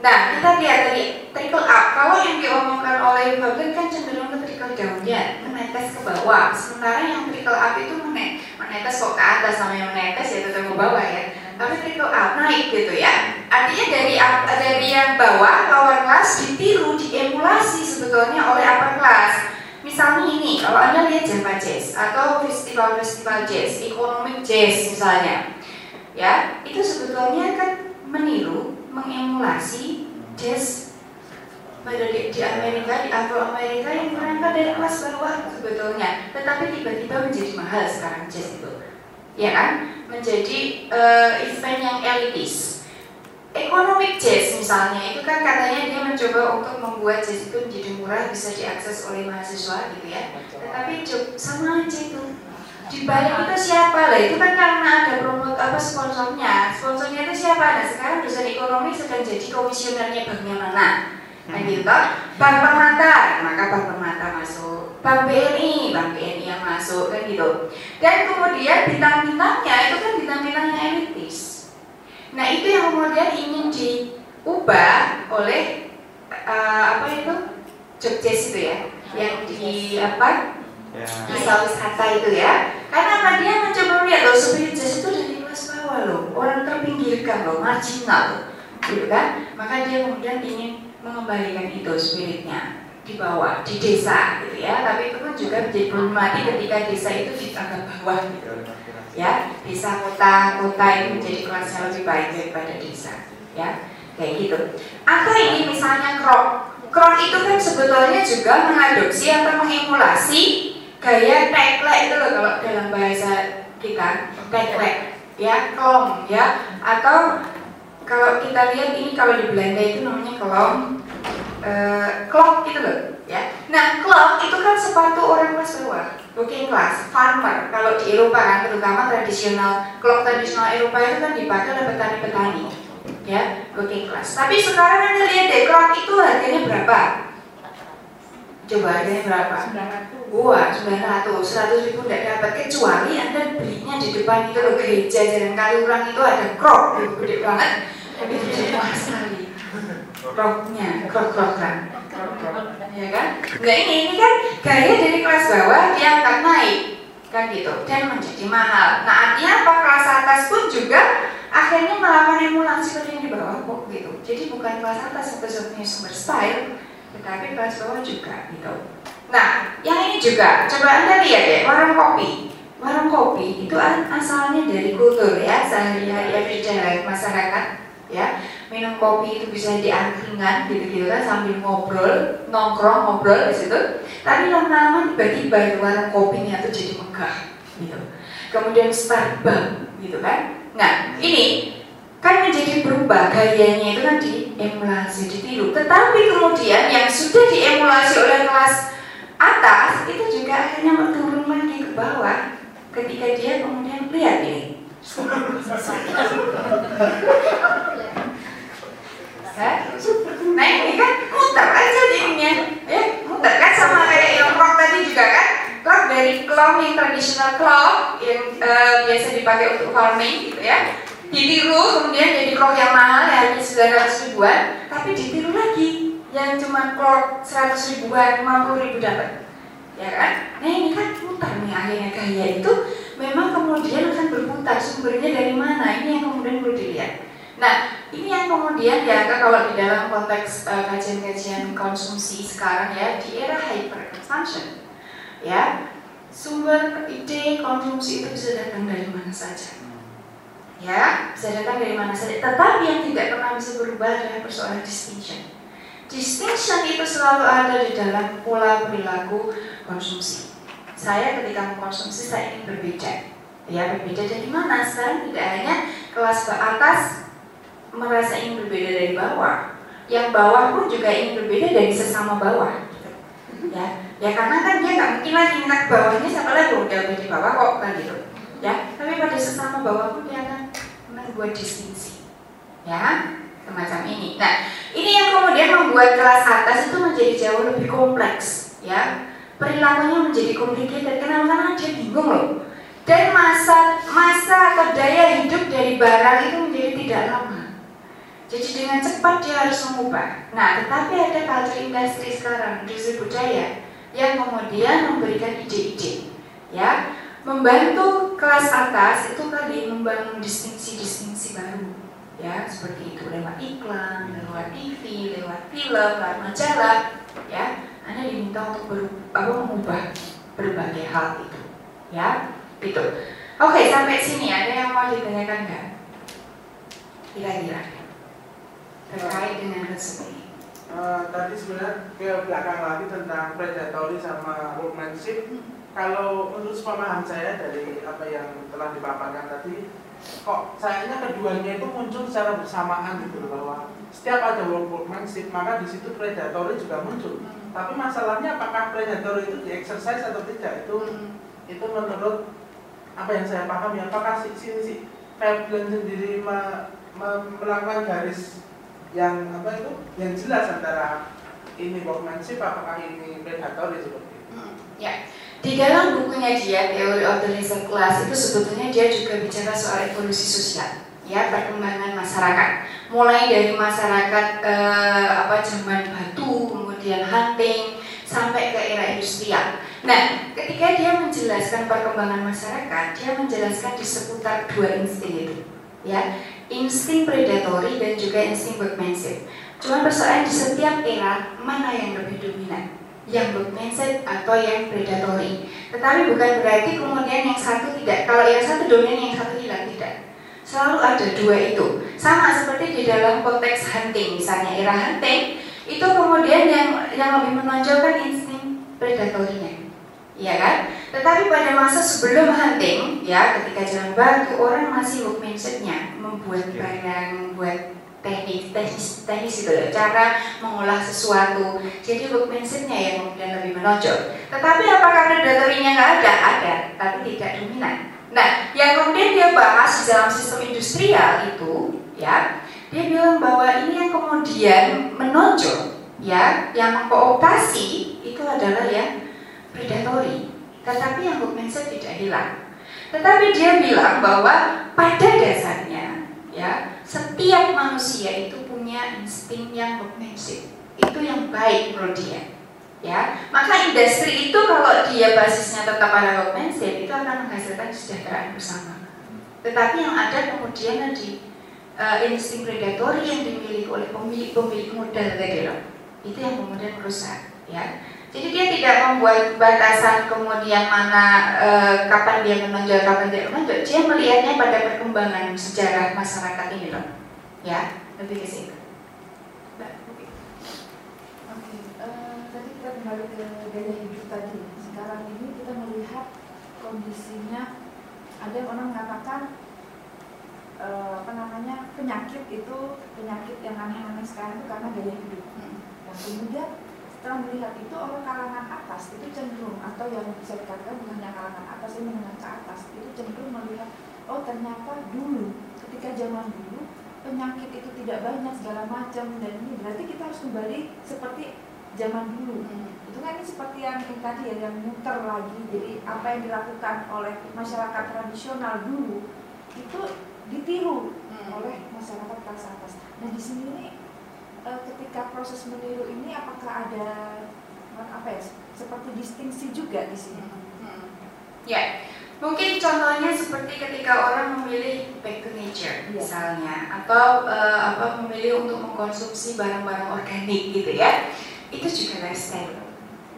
Nah, kita lihat tadi trickle up. Kalau yang diomongkan oleh Bagian kan cenderung ke trickle down ya, menetes ke bawah. Sementara yang trickle up itu menetes, menetes kok ke atas namanya menetes ya tetap ke bawah ya. Tapi trickle up naik gitu ya. Artinya dari dari yang bawah lower class ditiru, diemulasi sebetulnya oleh upper class. Misalnya ini, kalau anda lihat Java Jazz atau festival-festival jazz, economic jazz misalnya, ya itu sebetulnya kan meniru mengemulasi jazz pada di, di Amerika, di Afro Amerika yang berangkat dari kelas bawah sebetulnya, tetapi tiba-tiba menjadi mahal sekarang jazz itu, ya kan? Menjadi uh, event yang elitis. Economic jazz misalnya itu kan katanya dia mencoba untuk membuat jazz itu menjadi murah bisa diakses oleh mahasiswa gitu ya. Tetapi sama aja itu di balik itu siapa? Lah itu kan karena ada promote apa sponsornya. Sponsornya itu siapa? Nah sekarang dosen ekonomi sedang jadi komisionernya banknya mana? Nah hmm. gitu. Bank permata. Maka bank permata masuk. Bank BNI bank BNI yang masuk kan gitu. Dan kemudian bintang-bintangnya itu kan bintang-bintang yang elitis. Nah itu yang kemudian ingin diubah oleh uh, apa itu? Job itu ya? Yang di apa Ya. desa wisata itu ya. Karena apa? Dia mencoba melihat loh spirit jazz itu dari kelas bawah loh. Orang terpinggirkan loh marginal loh. Gitu kan? Maka dia kemudian ingin mengembalikan itu spiritnya di bawah di desa gitu ya. Tapi itu pun juga menjadi problematik ketika desa itu dianggap bawah gitu. Ya desa kota kota itu menjadi kelas yang lebih baik daripada desa ya. Kayak gitu. Atau ini misalnya krok. Krok itu kan sebetulnya juga mengadopsi atau mengemulasi gaya teklek itu loh kalau dalam bahasa kita teklek. Ya klom ya. Atau kalau kita lihat ini kalau di Belanda itu namanya klom eh, klok gitu loh ya. Nah klok itu kan sepatu orang kelas bawah working class farmer. Kalau di Eropa kan terutama tradisional klok tradisional Eropa itu kan dipakai oleh petani-petani ya working class. Tapi sekarang anda lihat deh klok itu harganya berapa? Coba harganya berapa? 900. Wah, 900, 100 ribu tidak dapat kecuali Anda belinya di depan itu loh gereja Jalan Kaliurang itu ada krok, itu gede banget. Tapi itu mahal sekali. Kroknya, krok-krokan. Ya kan? Nah ini, ini kan gaya dari kelas bawah diangkat naik kan gitu dan menjadi mahal. Nah artinya apa kelas atas pun juga akhirnya melakukan emulasi pada yang di bawah kok gitu. Jadi bukan kelas atas satu-satunya sumber style, tetapi kelas bawah juga gitu. Nah, yang ini juga, coba Anda lihat ya, warung kopi. Warung kopi itu asalnya dari kultur ya, sehari-hari everyday life masyarakat ya. Minum kopi itu bisa di angkringan gitu-gitu kan sambil ngobrol, nongkrong ngobrol di situ. Tapi lama-lama tiba-tiba warung kopinya tuh jadi megah gitu. Kemudian Starbucks gitu kan. Nah, ini kan menjadi berubah gayanya itu kan diemulasi, ditiru. Tetapi kemudian yang sudah diemulasi oleh kelas atas itu juga akhirnya turun lagi ke bawah ketika dia kemudian lihat ini. Nah ini kan muter aja jadinya? Ya muter kan sama kayak yang rock tadi juga kan? Rock dari klong yang tradisional klong yang eh, biasa dipakai untuk farming gitu ya. Ditiru kemudian jadi klok yang mahal ya harganya 900 ribuan tapi ditiru lagi yang cuma klok 100 ribuan 50 ribu dapat. Ya kan? Nah ini kan putar nih akhirnya gaya itu memang kemudian akan berputar sumbernya dari mana? Ini yang kemudian perlu dilihat. Nah ini yang kemudian dianggap kalau di dalam konteks eh, kajian-kajian konsumsi sekarang ya di era hyper consumption ya sumber ide konsumsi itu bisa datang dari mana saja. Ya bisa datang dari mana saja. Tetapi yang tidak pernah bisa berubah adalah persoalan distinction distinction itu selalu ada di dalam pola perilaku konsumsi. Saya ketika mengkonsumsi saya ingin berbeda. Ya berbeda dari mana? Sekarang tidak hanya kelas ke atas merasa ingin berbeda dari bawah yang bawah pun juga ingin berbeda dari sesama bawah ya ya karena kan dia nggak mungkin lagi ke bawahnya siapa lagi udah udah di bawah kok kan gitu. Ya tapi pada sesama bawah pun dia akan membuat distingsi ya semacam ini. Nah ini yang kemudian membuat kelas atas itu menjadi jauh lebih kompleks ya. Perilakunya menjadi complicated karena dia bingung loh. Dan masa masa atau daya hidup dari barang itu menjadi tidak lama. Jadi dengan cepat dia harus mengubah. Nah, tetapi ada culture industri sekarang, industri budaya yang kemudian memberikan ide-ide, ya, membantu kelas atas itu tadi membangun distingsi-distingsi baru, ya, seperti itu. Lewat iklan, lewat TV, lewat film, lewat majalah, ya, Anda diminta untuk ber, apa, mengubah berbagai hal itu, ya, itu. Oke, sampai sini. Ada yang mau ditanyakan nggak? Kira-kira. Terkait dengan resep ini. Eh, tadi sebenarnya ke belakang lagi tentang predatory sama workmanship. Kalau menurut pemahaman saya dari apa yang telah dipaparkan tadi kok sayangnya keduanya itu muncul secara bersamaan gitu loh bahwa setiap ada work workmanship maka di situ predatory juga muncul. Tapi masalahnya apakah predatory itu diexercise atau tidak itu itu menurut apa yang saya pahami apakah si si, si Veblen sendiri me- me- melakukan garis yang apa itu yang jelas antara ini workmanship apakah ini predatory seperti itu? Ya, di dalam bukunya dia Theory of the Reserve Class itu sebetulnya dia juga bicara soal evolusi sosial, ya perkembangan masyarakat. Mulai dari masyarakat eh, apa zaman batu, kemudian hunting, sampai ke era industrial. Nah, ketika dia menjelaskan perkembangan masyarakat, dia menjelaskan di seputar dua insting itu, ya, insting predatory dan juga insting workmanship. Cuma persoalan di setiap era mana yang lebih dominan, yang workmanship atau yang predatory. Tetapi bukan berarti kemudian yang satu tidak, kalau yang satu dominan yang satu hilang tidak. Selalu ada dua itu. Sama seperti di dalam konteks hunting, misalnya era hunting, itu kemudian yang yang lebih menonjolkan insting predatorinya ya kan? Tetapi pada masa sebelum hunting, ya ketika zaman batu orang masih workmanshipnya membuat barang, membuat teknik, teknis, teknis itu loh, cara mengolah sesuatu. Jadi workmanshipnya yang kemudian lebih menonjol. Tetapi apakah predatorinya nggak ada? Ada, tapi tidak dominan. Nah, yang kemudian dia bahas di dalam sistem industrial itu, ya, dia bilang bahwa ini yang kemudian menonjol, ya, yang mengkooptasi itu adalah ya predatory, tetapi yang mindset tidak hilang. Tetapi dia bilang bahwa pada dasarnya, ya, setiap manusia itu punya insting yang mindset. Itu yang baik menurut dia. Ya, maka industri itu kalau dia basisnya tetap pada mindset itu akan menghasilkan kesejahteraan bersama. Tetapi yang ada kemudian tadi uh, insting predatory yang dimiliki oleh pemilik-pemilik modal tadi loh, itu yang kemudian merusak. Ya, jadi dia tidak membuat batasan kemudian mana e, kapan dia menonjol, kapan tidak menonjol. Dia melihatnya pada perkembangan sejarah masyarakat ini loh. Ya, lebih ke situ. Oke, uh, tadi kita kembali ke gaya hidup tadi. Sekarang ini kita melihat kondisinya ada orang mengatakan uh, apa namanya penyakit itu penyakit yang aneh-aneh sekarang itu karena gaya hidup. Hmm. Dan kemudian setelah melihat itu orang kalangan atas itu cenderung atau yang bisa dikatakan bukan yang kalangan atas yang menengah ke atas itu cenderung melihat oh ternyata dulu ketika zaman dulu penyakit itu tidak banyak segala macam dan ini berarti kita harus kembali seperti zaman dulu hmm. itu kan ini seperti yang, yang tadi ya yang muter lagi jadi apa yang dilakukan oleh masyarakat tradisional dulu itu ditiru hmm. oleh masyarakat kelas atas nah di sini ini ketika proses meniru ini apakah ada apa ya seperti distingsi juga di sini? Hmm. Ya, mungkin contohnya seperti ketika orang memilih back to nature ya. misalnya, atau uh, apa memilih untuk mengkonsumsi barang-barang organik gitu ya, itu juga lifestyle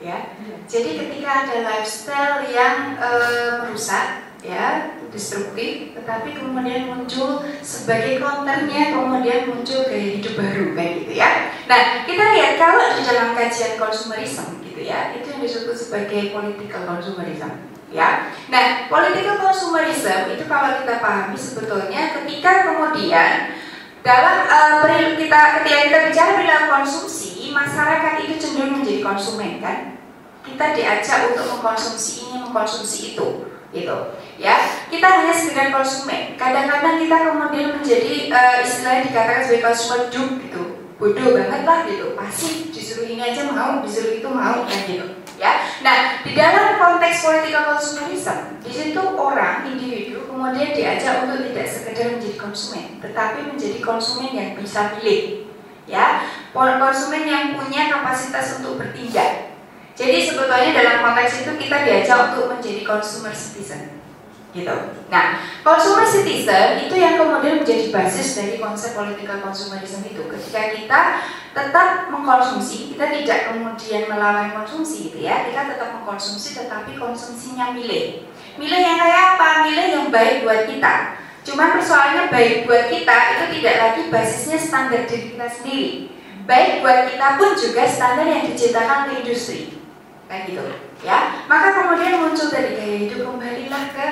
ya. ya. Jadi ketika ada lifestyle yang uh, merusak ya destruktif tetapi kemudian muncul sebagai konternya kemudian muncul gaya hidup baru kayak gitu ya. Nah kita lihat kalau di dalam kajian konsumerisme gitu ya itu yang disebut sebagai political consumerism ya. Nah political consumerism itu kalau kita pahami sebetulnya ketika kemudian dalam uh, kita ketika kita bicara perilaku konsumsi masyarakat itu cenderung menjadi konsumen kan? Kita diajak untuk mengkonsumsi ini mengkonsumsi itu gitu ya. Kita hanya sekedar konsumen. Kadang-kadang kita kemudian menjadi uh, istilahnya dikatakan sebagai konsumen duk gitu. Bodoh banget lah gitu. Pasti disuruh ini aja mau disuruh itu mau kan gitu ya. Nah di dalam konteks political consumerism di situ orang individu kemudian diajak untuk tidak sekedar menjadi konsumen tetapi menjadi konsumen yang bisa pilih ya. Konsumen yang punya kapasitas untuk bertindak. Jadi sebetulnya dalam konteks itu kita diajak untuk menjadi consumer citizen. Gitu. Nah, consumer citizen itu yang kemudian menjadi basis dari konsep political consumerism itu. Ketika kita tetap mengkonsumsi, kita tidak kemudian melawan konsumsi gitu ya. Kita tetap mengkonsumsi tetapi konsumsinya milih. Milih yang kayak apa? Milih yang baik buat kita. Cuma persoalannya baik buat kita itu tidak lagi basisnya standar diri kita sendiri. Baik buat kita pun juga standar yang diciptakan oleh industri kayak gitu ya maka kemudian muncul dari gaya hidup kembalilah ke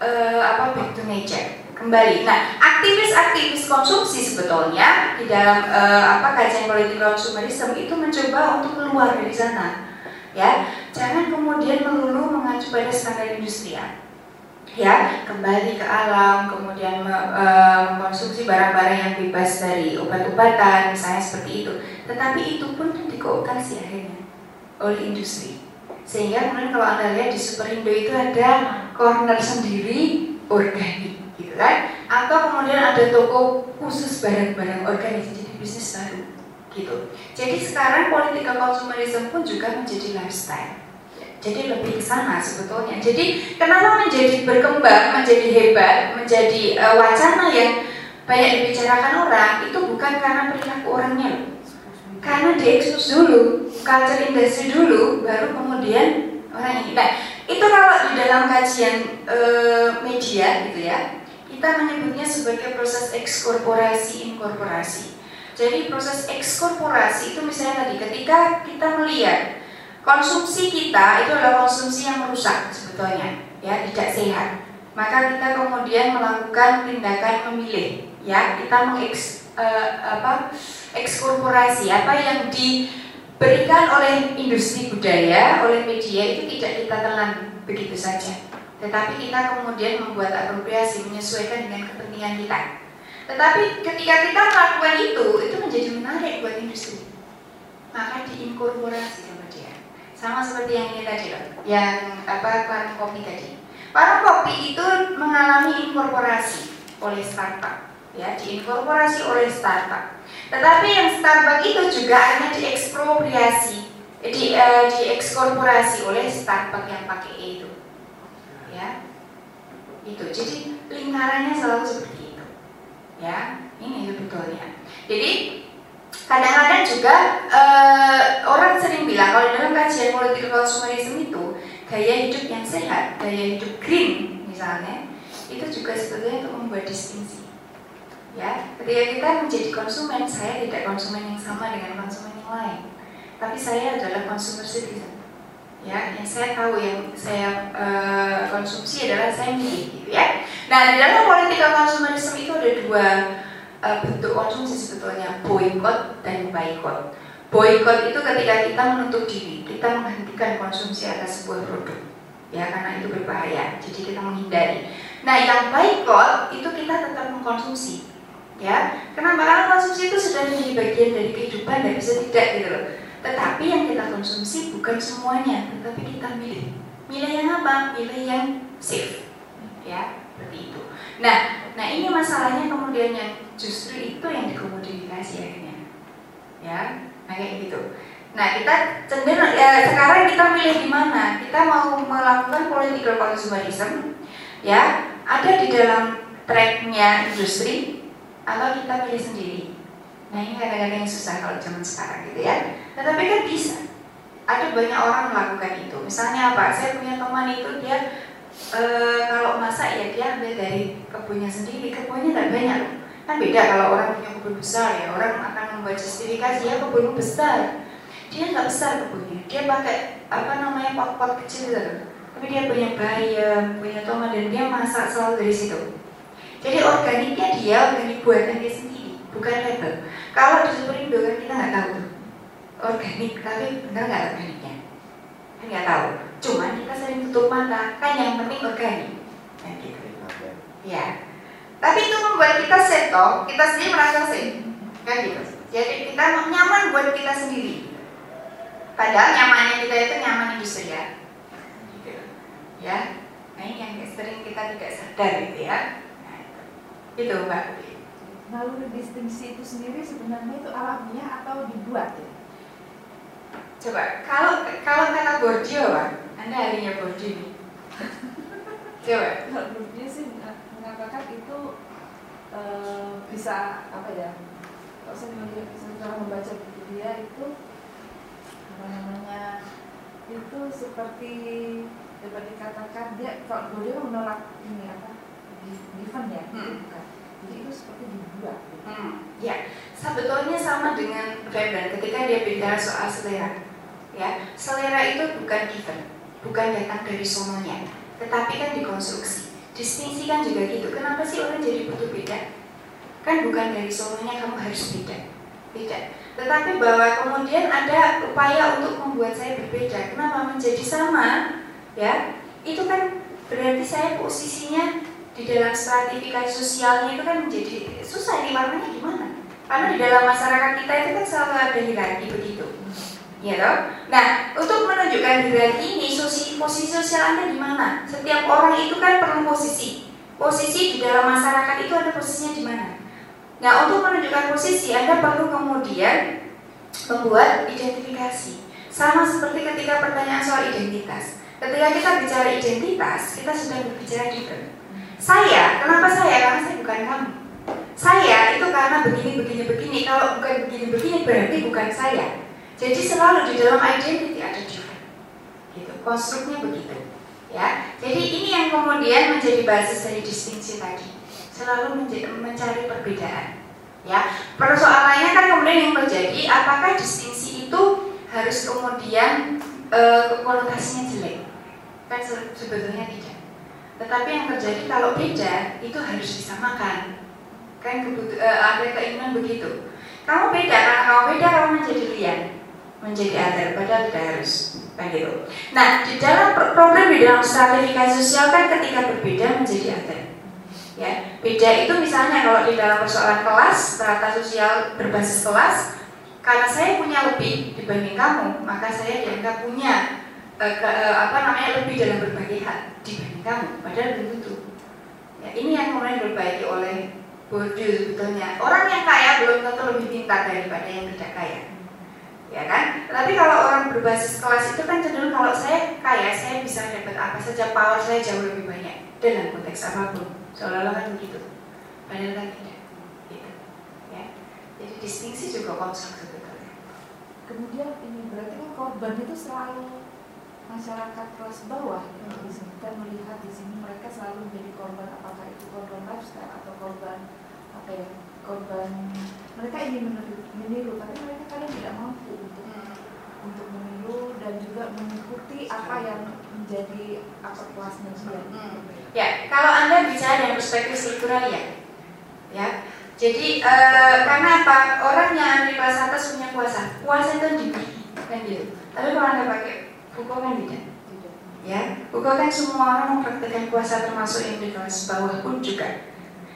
uh, apa back to nature kembali. Nah aktivis-aktivis konsumsi sebetulnya di dalam uh, apa kajian politik konsumerisme itu mencoba untuk keluar dari sana. Ya jangan kemudian melulu mengacu pada standar industrial. Ya kembali ke alam kemudian uh, mengkonsumsi barang-barang yang bebas dari obat-obatan misalnya seperti itu. Tetapi itu pun dikooptasi akhirnya oleh industri. Sehingga kemudian kalau anda lihat di Superindo itu ada corner sendiri organik, gitu kan? Atau kemudian ada toko khusus barang-barang organik jadi bisnis baru. gitu. Jadi sekarang political consumerism pun juga menjadi lifestyle. Jadi lebih ke sana sebetulnya. Jadi kenapa menjadi berkembang, menjadi hebat, menjadi uh, wacana yang banyak dibicarakan orang itu bukan karena perilaku orangnya Karena diekspos dulu, culture industry dulu, baru kemudian orang ini. Nah, itu kalau di dalam kajian uh, media gitu ya, kita menyebutnya sebagai proses ekskorporasi inkorporasi. Jadi proses ekskorporasi itu misalnya tadi ketika kita melihat Konsumsi kita itu adalah konsumsi yang merusak sebetulnya, ya tidak sehat. Maka kita kemudian melakukan tindakan memilih, ya kita mengeks uh, apa ekskorporasi apa yang diberikan oleh industri budaya, oleh media itu tidak kita telan begitu saja. Tetapi kita kemudian membuat apropriasi menyesuaikan dengan kepentingan kita. Tetapi ketika kita melakukan itu, itu menjadi menarik buat industri. Maka diinkorporasi sama seperti yang ini tadi loh, yang apa warung kopi tadi. Warung kopi itu mengalami inkorporasi oleh startup, ya diinkorporasi oleh startup. Tetapi yang startup itu juga hanya diekspropriasi, di, uh, diekskorporasi oleh startup yang pakai E itu, ya itu. Jadi lingkarannya selalu seperti itu, ya ini sebetulnya. Jadi kadang-kadang juga uh, orang sering bilang kalau dalam kajian politik konsumerisme itu gaya hidup yang sehat, gaya hidup green misalnya, itu juga sebetulnya untuk membuat distingsi. Ya, ketika kita menjadi konsumen, saya tidak konsumen yang sama dengan konsumen yang lain, tapi saya adalah consumer citizen. Ya, yang saya tahu yang saya uh, konsumsi adalah saya milih, gitu ya. Nah, di dalam politik konsumerisme itu ada dua uh, bentuk konsumsi sebetulnya boykot dan boykot. Boykot itu ketika kita menutup diri, kita menghentikan konsumsi atas sebuah produk, ya karena itu berbahaya. Jadi kita menghindari. Nah, yang boykot itu kita tetap mengkonsumsi, ya. Kenapa? Karena konsumsi itu sudah menjadi bagian dari kehidupan dan bisa tidak gitu. Tetapi yang kita konsumsi bukan semuanya, tetapi kita milih. Milih yang apa? Milih yang safe, ya seperti itu. Nah, nah ini masalahnya kemudian yang justru itu yang dikomodifikasi akhirnya ya nah kayak gitu nah kita cenderung ya sekarang kita milih di mana kita mau melakukan political consumerism ya ada di dalam tracknya industri atau kita pilih sendiri. Nah ini kadang-kadang yang susah kalau zaman sekarang gitu ya. Tetapi kan bisa. Ada banyak orang melakukan itu. Misalnya apa? Saya punya teman itu dia e, kalau masak ya dia ambil dari kebunnya sendiri. Kebunnya tidak banyak kan beda kalau orang punya kebun besar ya. Orang akan membuat justifikasi ya kebunmu besar. Dia nggak besar kebunnya. Dia pakai apa namanya pot-pot kecil gitu tapi dia punya bayam punya tomat dan dia masak selalu dari situ jadi organiknya dia organik buatan dia sendiri bukan label kalau di Superindo kan kita nggak tahu tuh organik tapi benar nggak organiknya kan nggak tahu cuman kita sering tutup mata kan yang penting organik nah, gitu ya tapi itu membuat kita seto, kita sendiri merasa safe. Kan gitu. Jadi kita nyaman buat kita sendiri. Padahal nyamannya kita itu nyaman industri ya. Gitu. Ya. Nah ini yang sering kita tidak sadar gitu ya. Nah, itu. Mbak. Lalu distingsi itu sendiri sebenarnya itu alamiah atau dibuat ya? Coba, kalau kalau kata Bordio, Anda harinya Bordio Coba. Kalau sih mengatakan itu e, bisa apa ya kalau saya setelah membaca buku dia itu apa namanya itu seperti dapat dikatakan dia kalau dia menolak ini apa given ya hmm. bukan jadi itu seperti dibuat gitu. hmm. ya sebetulnya sama dengan Veblen ketika dia bicara soal selera. Ya selera itu bukan given bukan datang dari sononya tetapi kan dikonstruksi. Distingsi kan juga gitu kenapa sih orang jadi butuh beda? Kan bukan dari solonya kamu harus beda beda. Tetapi bahwa kemudian ada upaya untuk membuat saya berbeda kenapa menjadi sama? Ya itu kan berarti saya posisinya di dalam stratifikasi sosialnya itu kan menjadi susah ini warnanya gimana karena di dalam masyarakat kita itu kan selalu ada hierarki begitu ya toh? Nah, untuk menunjukkan hierarki ini, posisi, posisi sosial Anda di mana? Setiap orang itu kan perlu posisi. Posisi di dalam masyarakat itu ada posisinya di mana? Nah, untuk menunjukkan posisi, Anda perlu kemudian membuat identifikasi. Sama seperti ketika pertanyaan soal identitas. Ketika kita bicara identitas, kita sudah berbicara different. Saya, kenapa saya? Karena saya bukan kamu. Saya itu karena begini, begini, begini. Kalau bukan begini, begini berarti bukan saya. Jadi selalu di dalam identity ada different. Gitu. Konstruknya begitu. Ya. Jadi ini yang kemudian menjadi basis dari distingsi tadi. Selalu mencari perbedaan. Ya, persoalannya kan kemudian yang terjadi apakah distingsi itu harus kemudian e, konotasinya jelek? Kan sebetulnya tidak. Tetapi yang terjadi kalau beda itu harus disamakan. Kan kebutuh, e, ada keinginan begitu. Kamu beda kamu beda kamu menjadi lian, menjadi other, padahal tidak harus. Kan gitu. Nah, di dalam problem di dalam stratifikasi sosial kan ketika berbeda menjadi other ya beda itu misalnya kalau di dalam persoalan kelas strata sosial berbasis kelas karena saya punya lebih dibanding kamu maka saya dianggap punya ke, uh, apa namanya lebih dalam berbagai hal dibanding kamu. Padahal belum tentu ya ini yang kemudian diperbaiki oleh Bourdieu sebetulnya. Orang yang kaya belum tentu lebih pintar daripada yang tidak kaya. Ya kan? Tapi kalau orang berbasis kelas itu kan cenderung kalau saya kaya, saya bisa dapat apa saja, power saya jauh lebih banyak dalam konteks apa pun. Seolah-olah kan begitu. Padahal kan tidak. Gitu. Ya. Jadi distingsi juga konstruk sebetulnya. Kemudian ini berarti kan korban itu selalu masyarakat kelas bawah ya, di sini kita melihat di sini mereka selalu menjadi korban apakah itu korban lifestyle atau korban apa ya korban mereka ingin meniru, meniru tapi mereka kadang tidak mampu untuk hmm. untuk meniru dan juga mengikuti apa yang menjadi apa kelasnya dia hmm Ya, kalau Anda bicara dengan perspektif struktural ya. Ya. Jadi e, karena apa? Orang yang di kelas atas punya kuasa. Kuasa itu dimiliki kan gitu. Tapi kalau Anda pakai buku kan tidak. Ya, buku semua orang mempraktekkan kuasa termasuk yang di kelas bawah pun juga.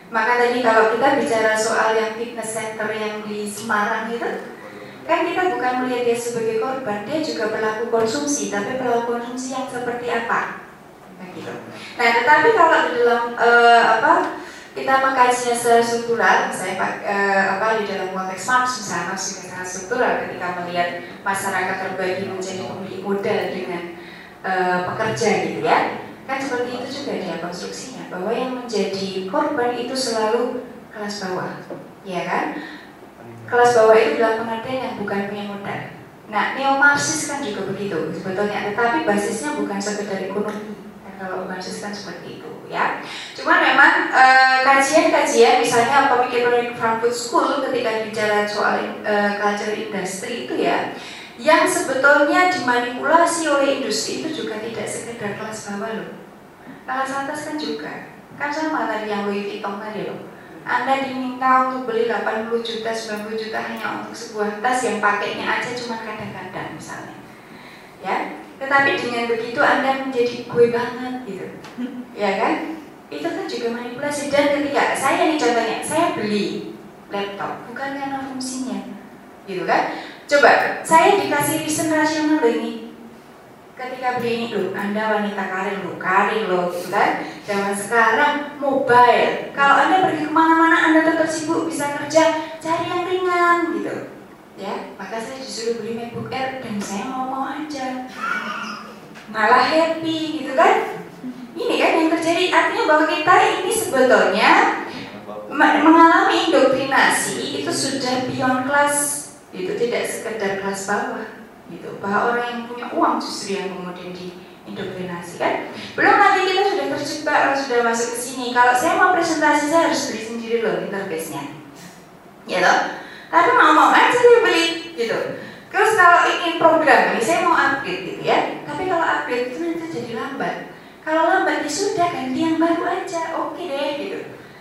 Maka tadi kalau kita bicara soal yang fitness center yang di Semarang itu, kan kita bukan melihat dia sebagai korban, dia juga pelaku konsumsi, tapi pelaku konsumsi yang seperti apa? gitu. Nah, tetapi kalau di dalam uh, apa kita mengkajinya secara struktural, saya uh, apa di dalam konteks Marx misalnya Marx juga struktural ketika melihat masyarakat terbagi menjadi pemilik modal dengan uh, pekerja gitu ya. Kan seperti itu juga dia konstruksinya bahwa yang menjadi korban itu selalu kelas bawah, ya kan? Kelas bawah itu dalam pengertian yang bukan punya modal. Nah, neo kan juga begitu sebetulnya, tetapi basisnya bukan sekedar ekonomi, kalau Marxis seperti itu ya. Cuma memang eh, kajian-kajian uh, misalnya pemikir Frankfurt School ketika bicara soal uh, culture industry itu ya yang sebetulnya dimanipulasi oleh industri itu juga tidak sekedar kelas bawah loh. Kelas atas kan juga. Kan sama tadi yang Louis Vuitton tadi loh. Anda diminta untuk beli 80 juta, 90 juta hanya untuk sebuah tas yang pakainya aja cuma kadang-kadang misalnya. Ya, tetapi dengan begitu Anda menjadi gue banget gitu. ya kan? Itu kan juga manipulasi dan ketika saya nih contohnya, saya beli laptop bukan karena fungsinya. Gitu kan? Coba saya dikasih reason rasional ini ketika beli ini loh, Anda wanita karir loh, karir loh, gitu kan? Zaman sekarang mobile. Kalau Anda pergi ke mana-mana, Anda tetap sibuk bisa kerja, cari yang ringan gitu ya maka saya disuruh beli MacBook Air dan saya mau-mau aja. Malah happy gitu kan? Ini kan yang terjadi. Artinya bahwa kita ini sebetulnya mengalami indoktrinasi itu sudah beyond class. Itu tidak sekedar kelas bawah gitu. Bahwa orang yang punya uang justru yang kemudian diindoktrinasi kan? Belum lagi kita sudah terjebak sudah masuk ke sini. Kalau saya mau presentasi saya harus beli sendiri loh interface-nya. Ya loh tapi mau-mau aja dia beli gitu. Terus kalau ingin program ini saya mau upgrade gitu ya. Tapi kalau upgrade itu nanti jadi lambat. Kalau lambat ya sudah ganti yang baru aja oke deh gitu.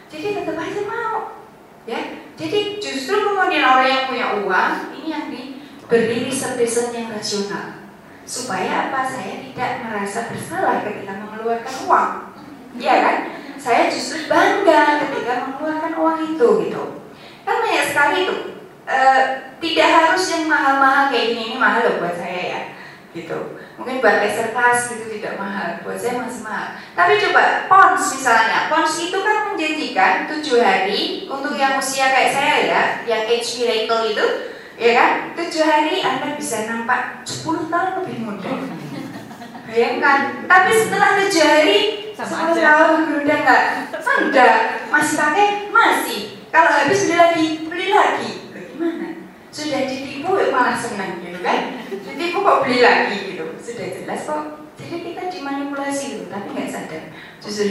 Jadi tetap aja mau ya. Jadi justru kemudian orang yang punya uang ini yang diberi reason yang rasional. Supaya apa? Saya tidak merasa bersalah ketika mengeluarkan uang. Ya kan? Saya justru bangga ketika mengeluarkan uang itu gitu. Kan banyak sekali itu uh, tidak harus yang mahal-mahal kayak gini ini mahal loh buat saya ya gitu mungkin buat laser class gitu tidak mahal buat saya masih mahal tapi coba pons misalnya pons itu kan menjanjikan tujuh hari untuk yang usia kayak saya ya yang age miracle itu ya kan? Tujuh hari Anda bisa nampak 10 tahun lebih muda. Bayangkan, tapi setelah tujuh hari Sama 10 aja. tahun lebih muda nggak? Enggak, masih pakai masih. Kalau habis beli lagi, beli lagi. Bagaimana? Sudah ditipu malah senang gitu kan? Ditipu kok beli lagi gitu. Sudah jelas kok. Jadi kita dimanipulasi gitu, tapi nggak sadar. Justru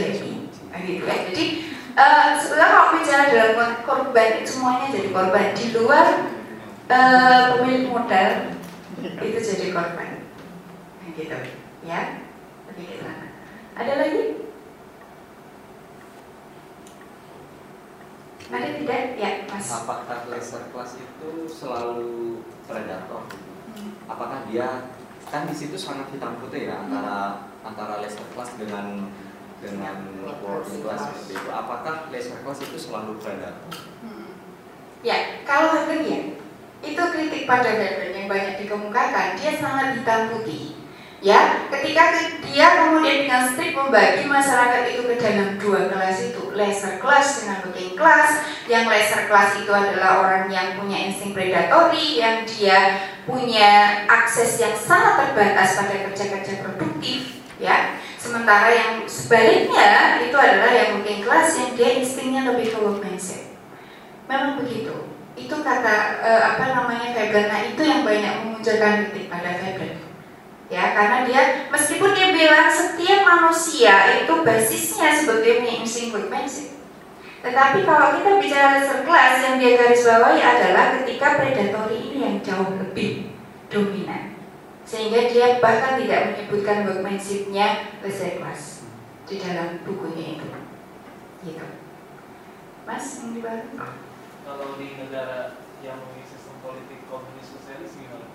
Nah, gitu ya. Jadi eh, sebenarnya kalau bicara dalam korban semuanya jadi korban di luar eh, pemilik modal itu jadi korban. Gitu ya. Lebih. Ada lagi? Ada tidak? Ya, Mas. Apakah laser class itu selalu predator? Apakah dia kan di situ sangat hitam putih ya antara antara laser class dengan dengan working class seperti itu. Apakah laser class itu selalu predator? Ya, kalau ya, itu kritik pada Weber yang banyak dikemukakan, dia sangat hitam putih. Ya, ketika ke- dia kemudian dengan strict membagi masyarakat itu ke dalam dua kelas itu, laser class dengan working class. Yang laser class itu adalah orang yang punya insting predatory, yang dia punya akses yang sangat terbatas pada kerja-kerja produktif, ya. Sementara yang sebaliknya itu adalah yang working class yang dia instingnya lebih ke workmanship. Memang begitu. Itu kata eh, apa namanya Weber. Nah itu yang banyak memunculkan kritik pada Weber. Ya, karena dia meskipun dia bilang setiap manusia itu basisnya sebetulnya insting workmanship. Tetapi kalau kita bicara laser class yang dia garis bawahi adalah ketika predatory ini yang jauh lebih dominan. Sehingga dia bahkan tidak menyebutkan workmanship-nya laser class di dalam bukunya itu. Gitu. Mas, yang di bawah? kalau di negara yang memiliki sistem politik komunis sosialis gimana?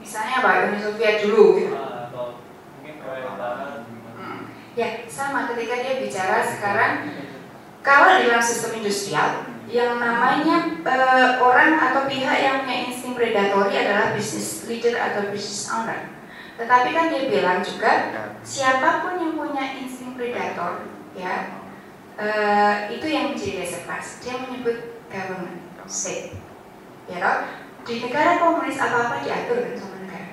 Misalnya Pak Uni Soviet dulu gitu. Ah, atau mungkin Korea Utara gimana? Hmm. Ya, sama ketika dia bicara sekarang kalau di dalam sistem industrial yang namanya eh, orang atau pihak yang punya insting predatory adalah business leader atau business owner. Tetapi kan dia bilang juga siapa pun yang punya insting predator ya eh, itu yang menjadi dasar kelas. Dia menyebut government, state. Ya toh? Di negara komunis apa-apa diatur kan sama negara.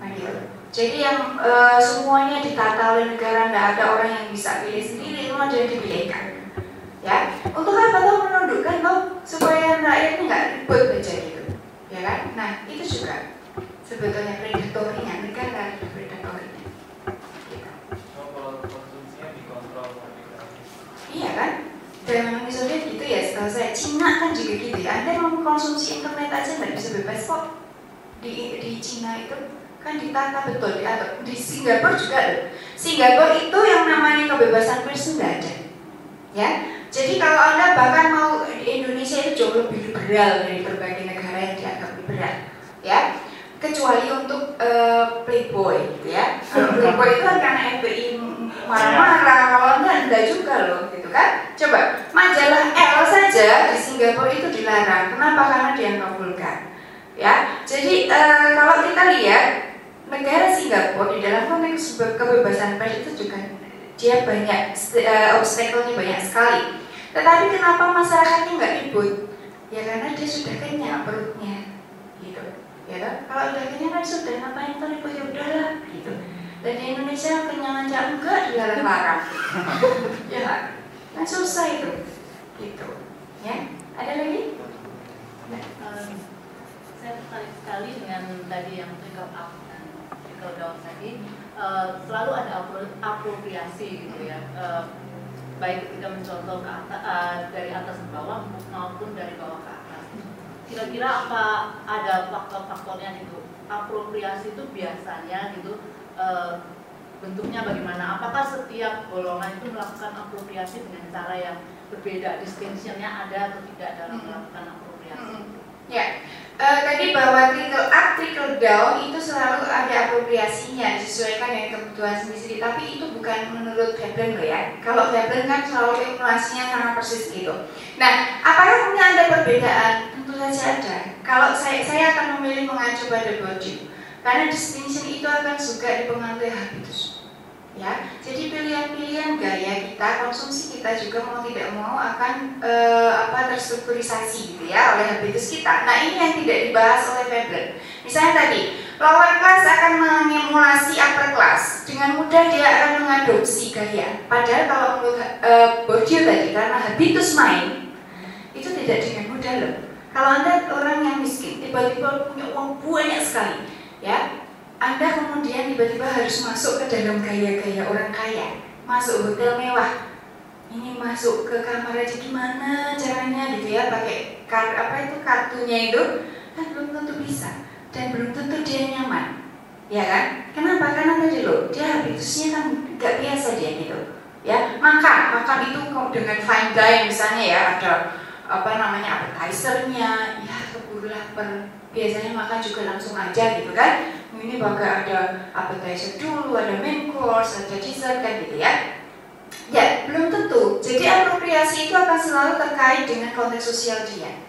Nah, gitu. Jadi yang eh, semuanya ditata oleh negara, nggak ada orang yang bisa pilih sendiri, semua jadi dipilihkan. Ya, untuk apa tuh menundukkan loh supaya rakyatnya nggak ribut aja gitu, ya kan? Nah itu juga sebetulnya predatorinya negara predatorinya. Gitu. Oh, kalau konsumsinya dikontrol oleh negara. Iya kan? Uni Soviet gitu ya, setahu saya Cina kan juga gitu ya. Anda mau konsumsi internet aja nggak bisa bebas kok. Di di Cina itu kan ditata betul diatur. Di Singapura juga loh. Singapura itu yang namanya kebebasan pers nggak ada. Ya, jadi kalau anda bahkan mau di Indonesia itu jauh lebih liberal dari berbagai negara yang dianggap liberal, ya. Kecuali untuk eh, playboy, gitu ya. Kalau playboy itu kan karena FPI marah-marah, kalau enggak enggak juga loh, gitu kan. Coba majalah L saja di Singapura itu dilarang. Kenapa? Karena dianggap vulgar. Ya, jadi eh, kalau kita lihat negara Singapura di dalam konteks kebebasan pers itu juga dia banyak uh, obstacle-nya banyak sekali. Tetapi kenapa masyarakatnya nggak ribut? Ya karena dia sudah kenyang perutnya, gitu. Ya? Kalau udah kenyang kan sudah ngapain tuh ribut ya udahlah, gitu. Dan di Indonesia kenyang aja enggak dilarang-larang. ya kan? Kan susah itu, gitu. Ya, ada lagi? Um, saya tertarik sekali dengan tadi yang trickle up dan trickle down tadi. Uh, selalu ada apro- apropriasi gitu ya, Uh, baik ketika mencontoh ke atas, uh, dari atas ke bawah maupun dari bawah ke atas. Kira-kira apa ada faktor-faktornya gitu? Apropriasi itu biasanya gitu uh, bentuknya bagaimana? Apakah setiap golongan itu melakukan apropriasi dengan cara yang berbeda? Distinctionnya ada atau tidak dalam Hmm. melakukan apropriasi? Hmm. Ya, Eh, tadi bahwa trickle up, trickle down itu selalu ada apropriasinya disesuaikan dengan kebutuhan sendiri. Tapi itu bukan menurut Veblen loh ya. Kalau Veblen kan selalu inflasinya sama persis gitu. Nah, apakah kemudian ada perbedaan? Tentu saja ada. Kalau saya saya akan memilih mengacu pada Bourdieu karena distinction itu akan juga dipengaruhi habitus. ya. Jadi pilihan-pilihan gaya kita, konsumsi kita juga mau tidak mau akan eh, apa terstrukturisasi gitu ya oleh habitus kita. Nah ini yang tidak dibahas oleh Veblen. Misalnya tadi, lower class akan mengemulasi upper class. Dengan mudah dia akan mengadopsi gaya. Padahal kalau menurut eh, Bourdieu tadi, karena habitus main itu tidak dengan mudah loh. Kalau anda orang yang miskin, tiba-tiba punya uang banyak sekali, ya anda kemudian tiba-tiba harus masuk ke dalam gaya-gaya orang kaya, masuk hotel mewah. Ini masuk ke kamar aja gimana caranya gitu ya, pakai kar apa itu kartunya itu. Kan belum tentu bisa. Dan belum tentu dia nyaman, ya kan? Kenapa? Karena tadi loh dia habitusnya kan nggak biasa dia gitu, ya makan. Makan itu dengan fine dining misalnya ya ada apa namanya appetizernya, ya keburu lapar biasanya makan juga langsung aja gitu kan ini bakal ada appetizer dulu, ada main course, ada dessert kan gitu ya. Ya, belum tentu. Jadi apropriasi itu akan selalu terkait dengan konteks sosial dia.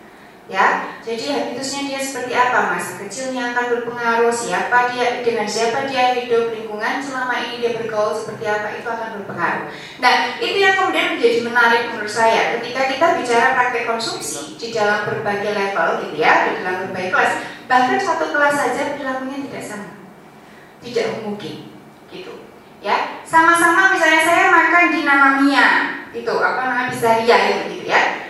Ya, jadi habitusnya dia seperti apa, masa kecilnya akan berpengaruh, siapa dia, dengan siapa dia hidup, lingkungan selama ini dia bergaul seperti apa, itu akan berpengaruh. Nah, itu yang kemudian menjadi menarik menurut saya ketika kita bicara praktek konsumsi di dalam berbagai level gitu ya, di dalam berbagai kelas, bahkan satu kelas saja perilakunya tidak sama, tidak mungkin, gitu. Ya, sama-sama misalnya saya makan di Namamia, itu apa namanya Bisaria itu gitu ya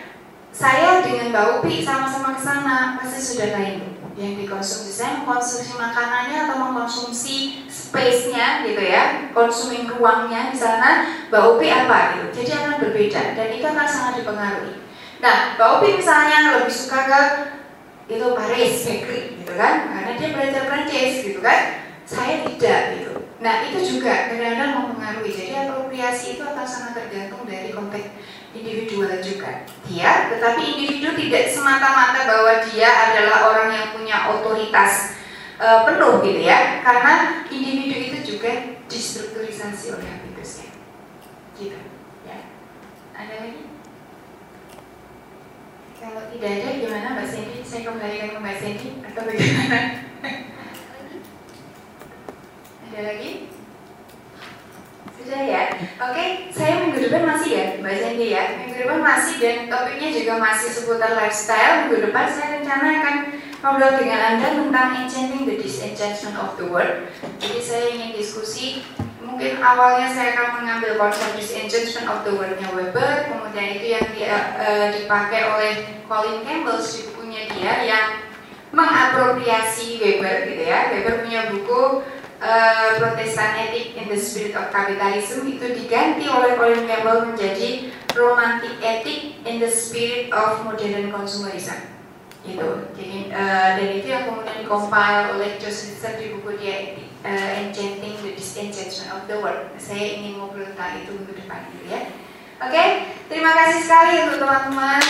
saya dengan Mbak Upi sama-sama ke sana pasti sudah lain yang dikonsumsi. Saya mengkonsumsi makanannya atau mengkonsumsi space-nya gitu ya konsumsi ruangnya di sana. Mbak Upi apa gitu? Jadi akan berbeda dan itu akan sangat dipengaruhi. Nah Mbak Upi misalnya lebih suka ke itu Paris bakery gitu kan karena dia belajar Prancis gitu kan. Saya tidak gitu. Nah itu juga kadang-kadang mempengaruhi jadi apropriasi itu akan sangat tergantung dari konteks individual juga. Dia tetapi individu tidak semata-mata bahwa dia adalah orang yang punya otoritas e, penuh gitu ya. Karena individu itu juga distrukturisasi oleh habitusnya gitu ya. Ada lagi? Kalau tidak ada gimana Mbak Sandy saya kembalikan ke Mbak Sandy atau bagaimana? Ada lagi sudah ya, oke. Saya minggu depan masih ya, Mbak Sandy ya. Minggu depan masih dan topiknya juga masih seputar lifestyle. Minggu depan saya rencana akan ngobrol dengan anda tentang enchanting the disenchantment of the world. Jadi saya ingin diskusi. Mungkin awalnya saya akan mengambil konsep disenchantment of the world-nya Weber, kemudian itu yang dia, uh, dipakai oleh Colin Campbell di bukunya dia yang mengapropriasi Weber gitu ya. Weber punya buku uh, Protestan Ethic in the Spirit of Capitalism itu diganti oleh Colin Campbell menjadi Romantic Ethic in the Spirit of Modern Consumerism. Itu jadi uh, dan itu yang kemudian dikompil oleh Joseph Litzer di buku dia uh, Enchanting the Disenchantment of the World. Saya ingin ngobrol tentang itu minggu depan gitu ya. Oke okay? terima kasih sekali untuk teman-teman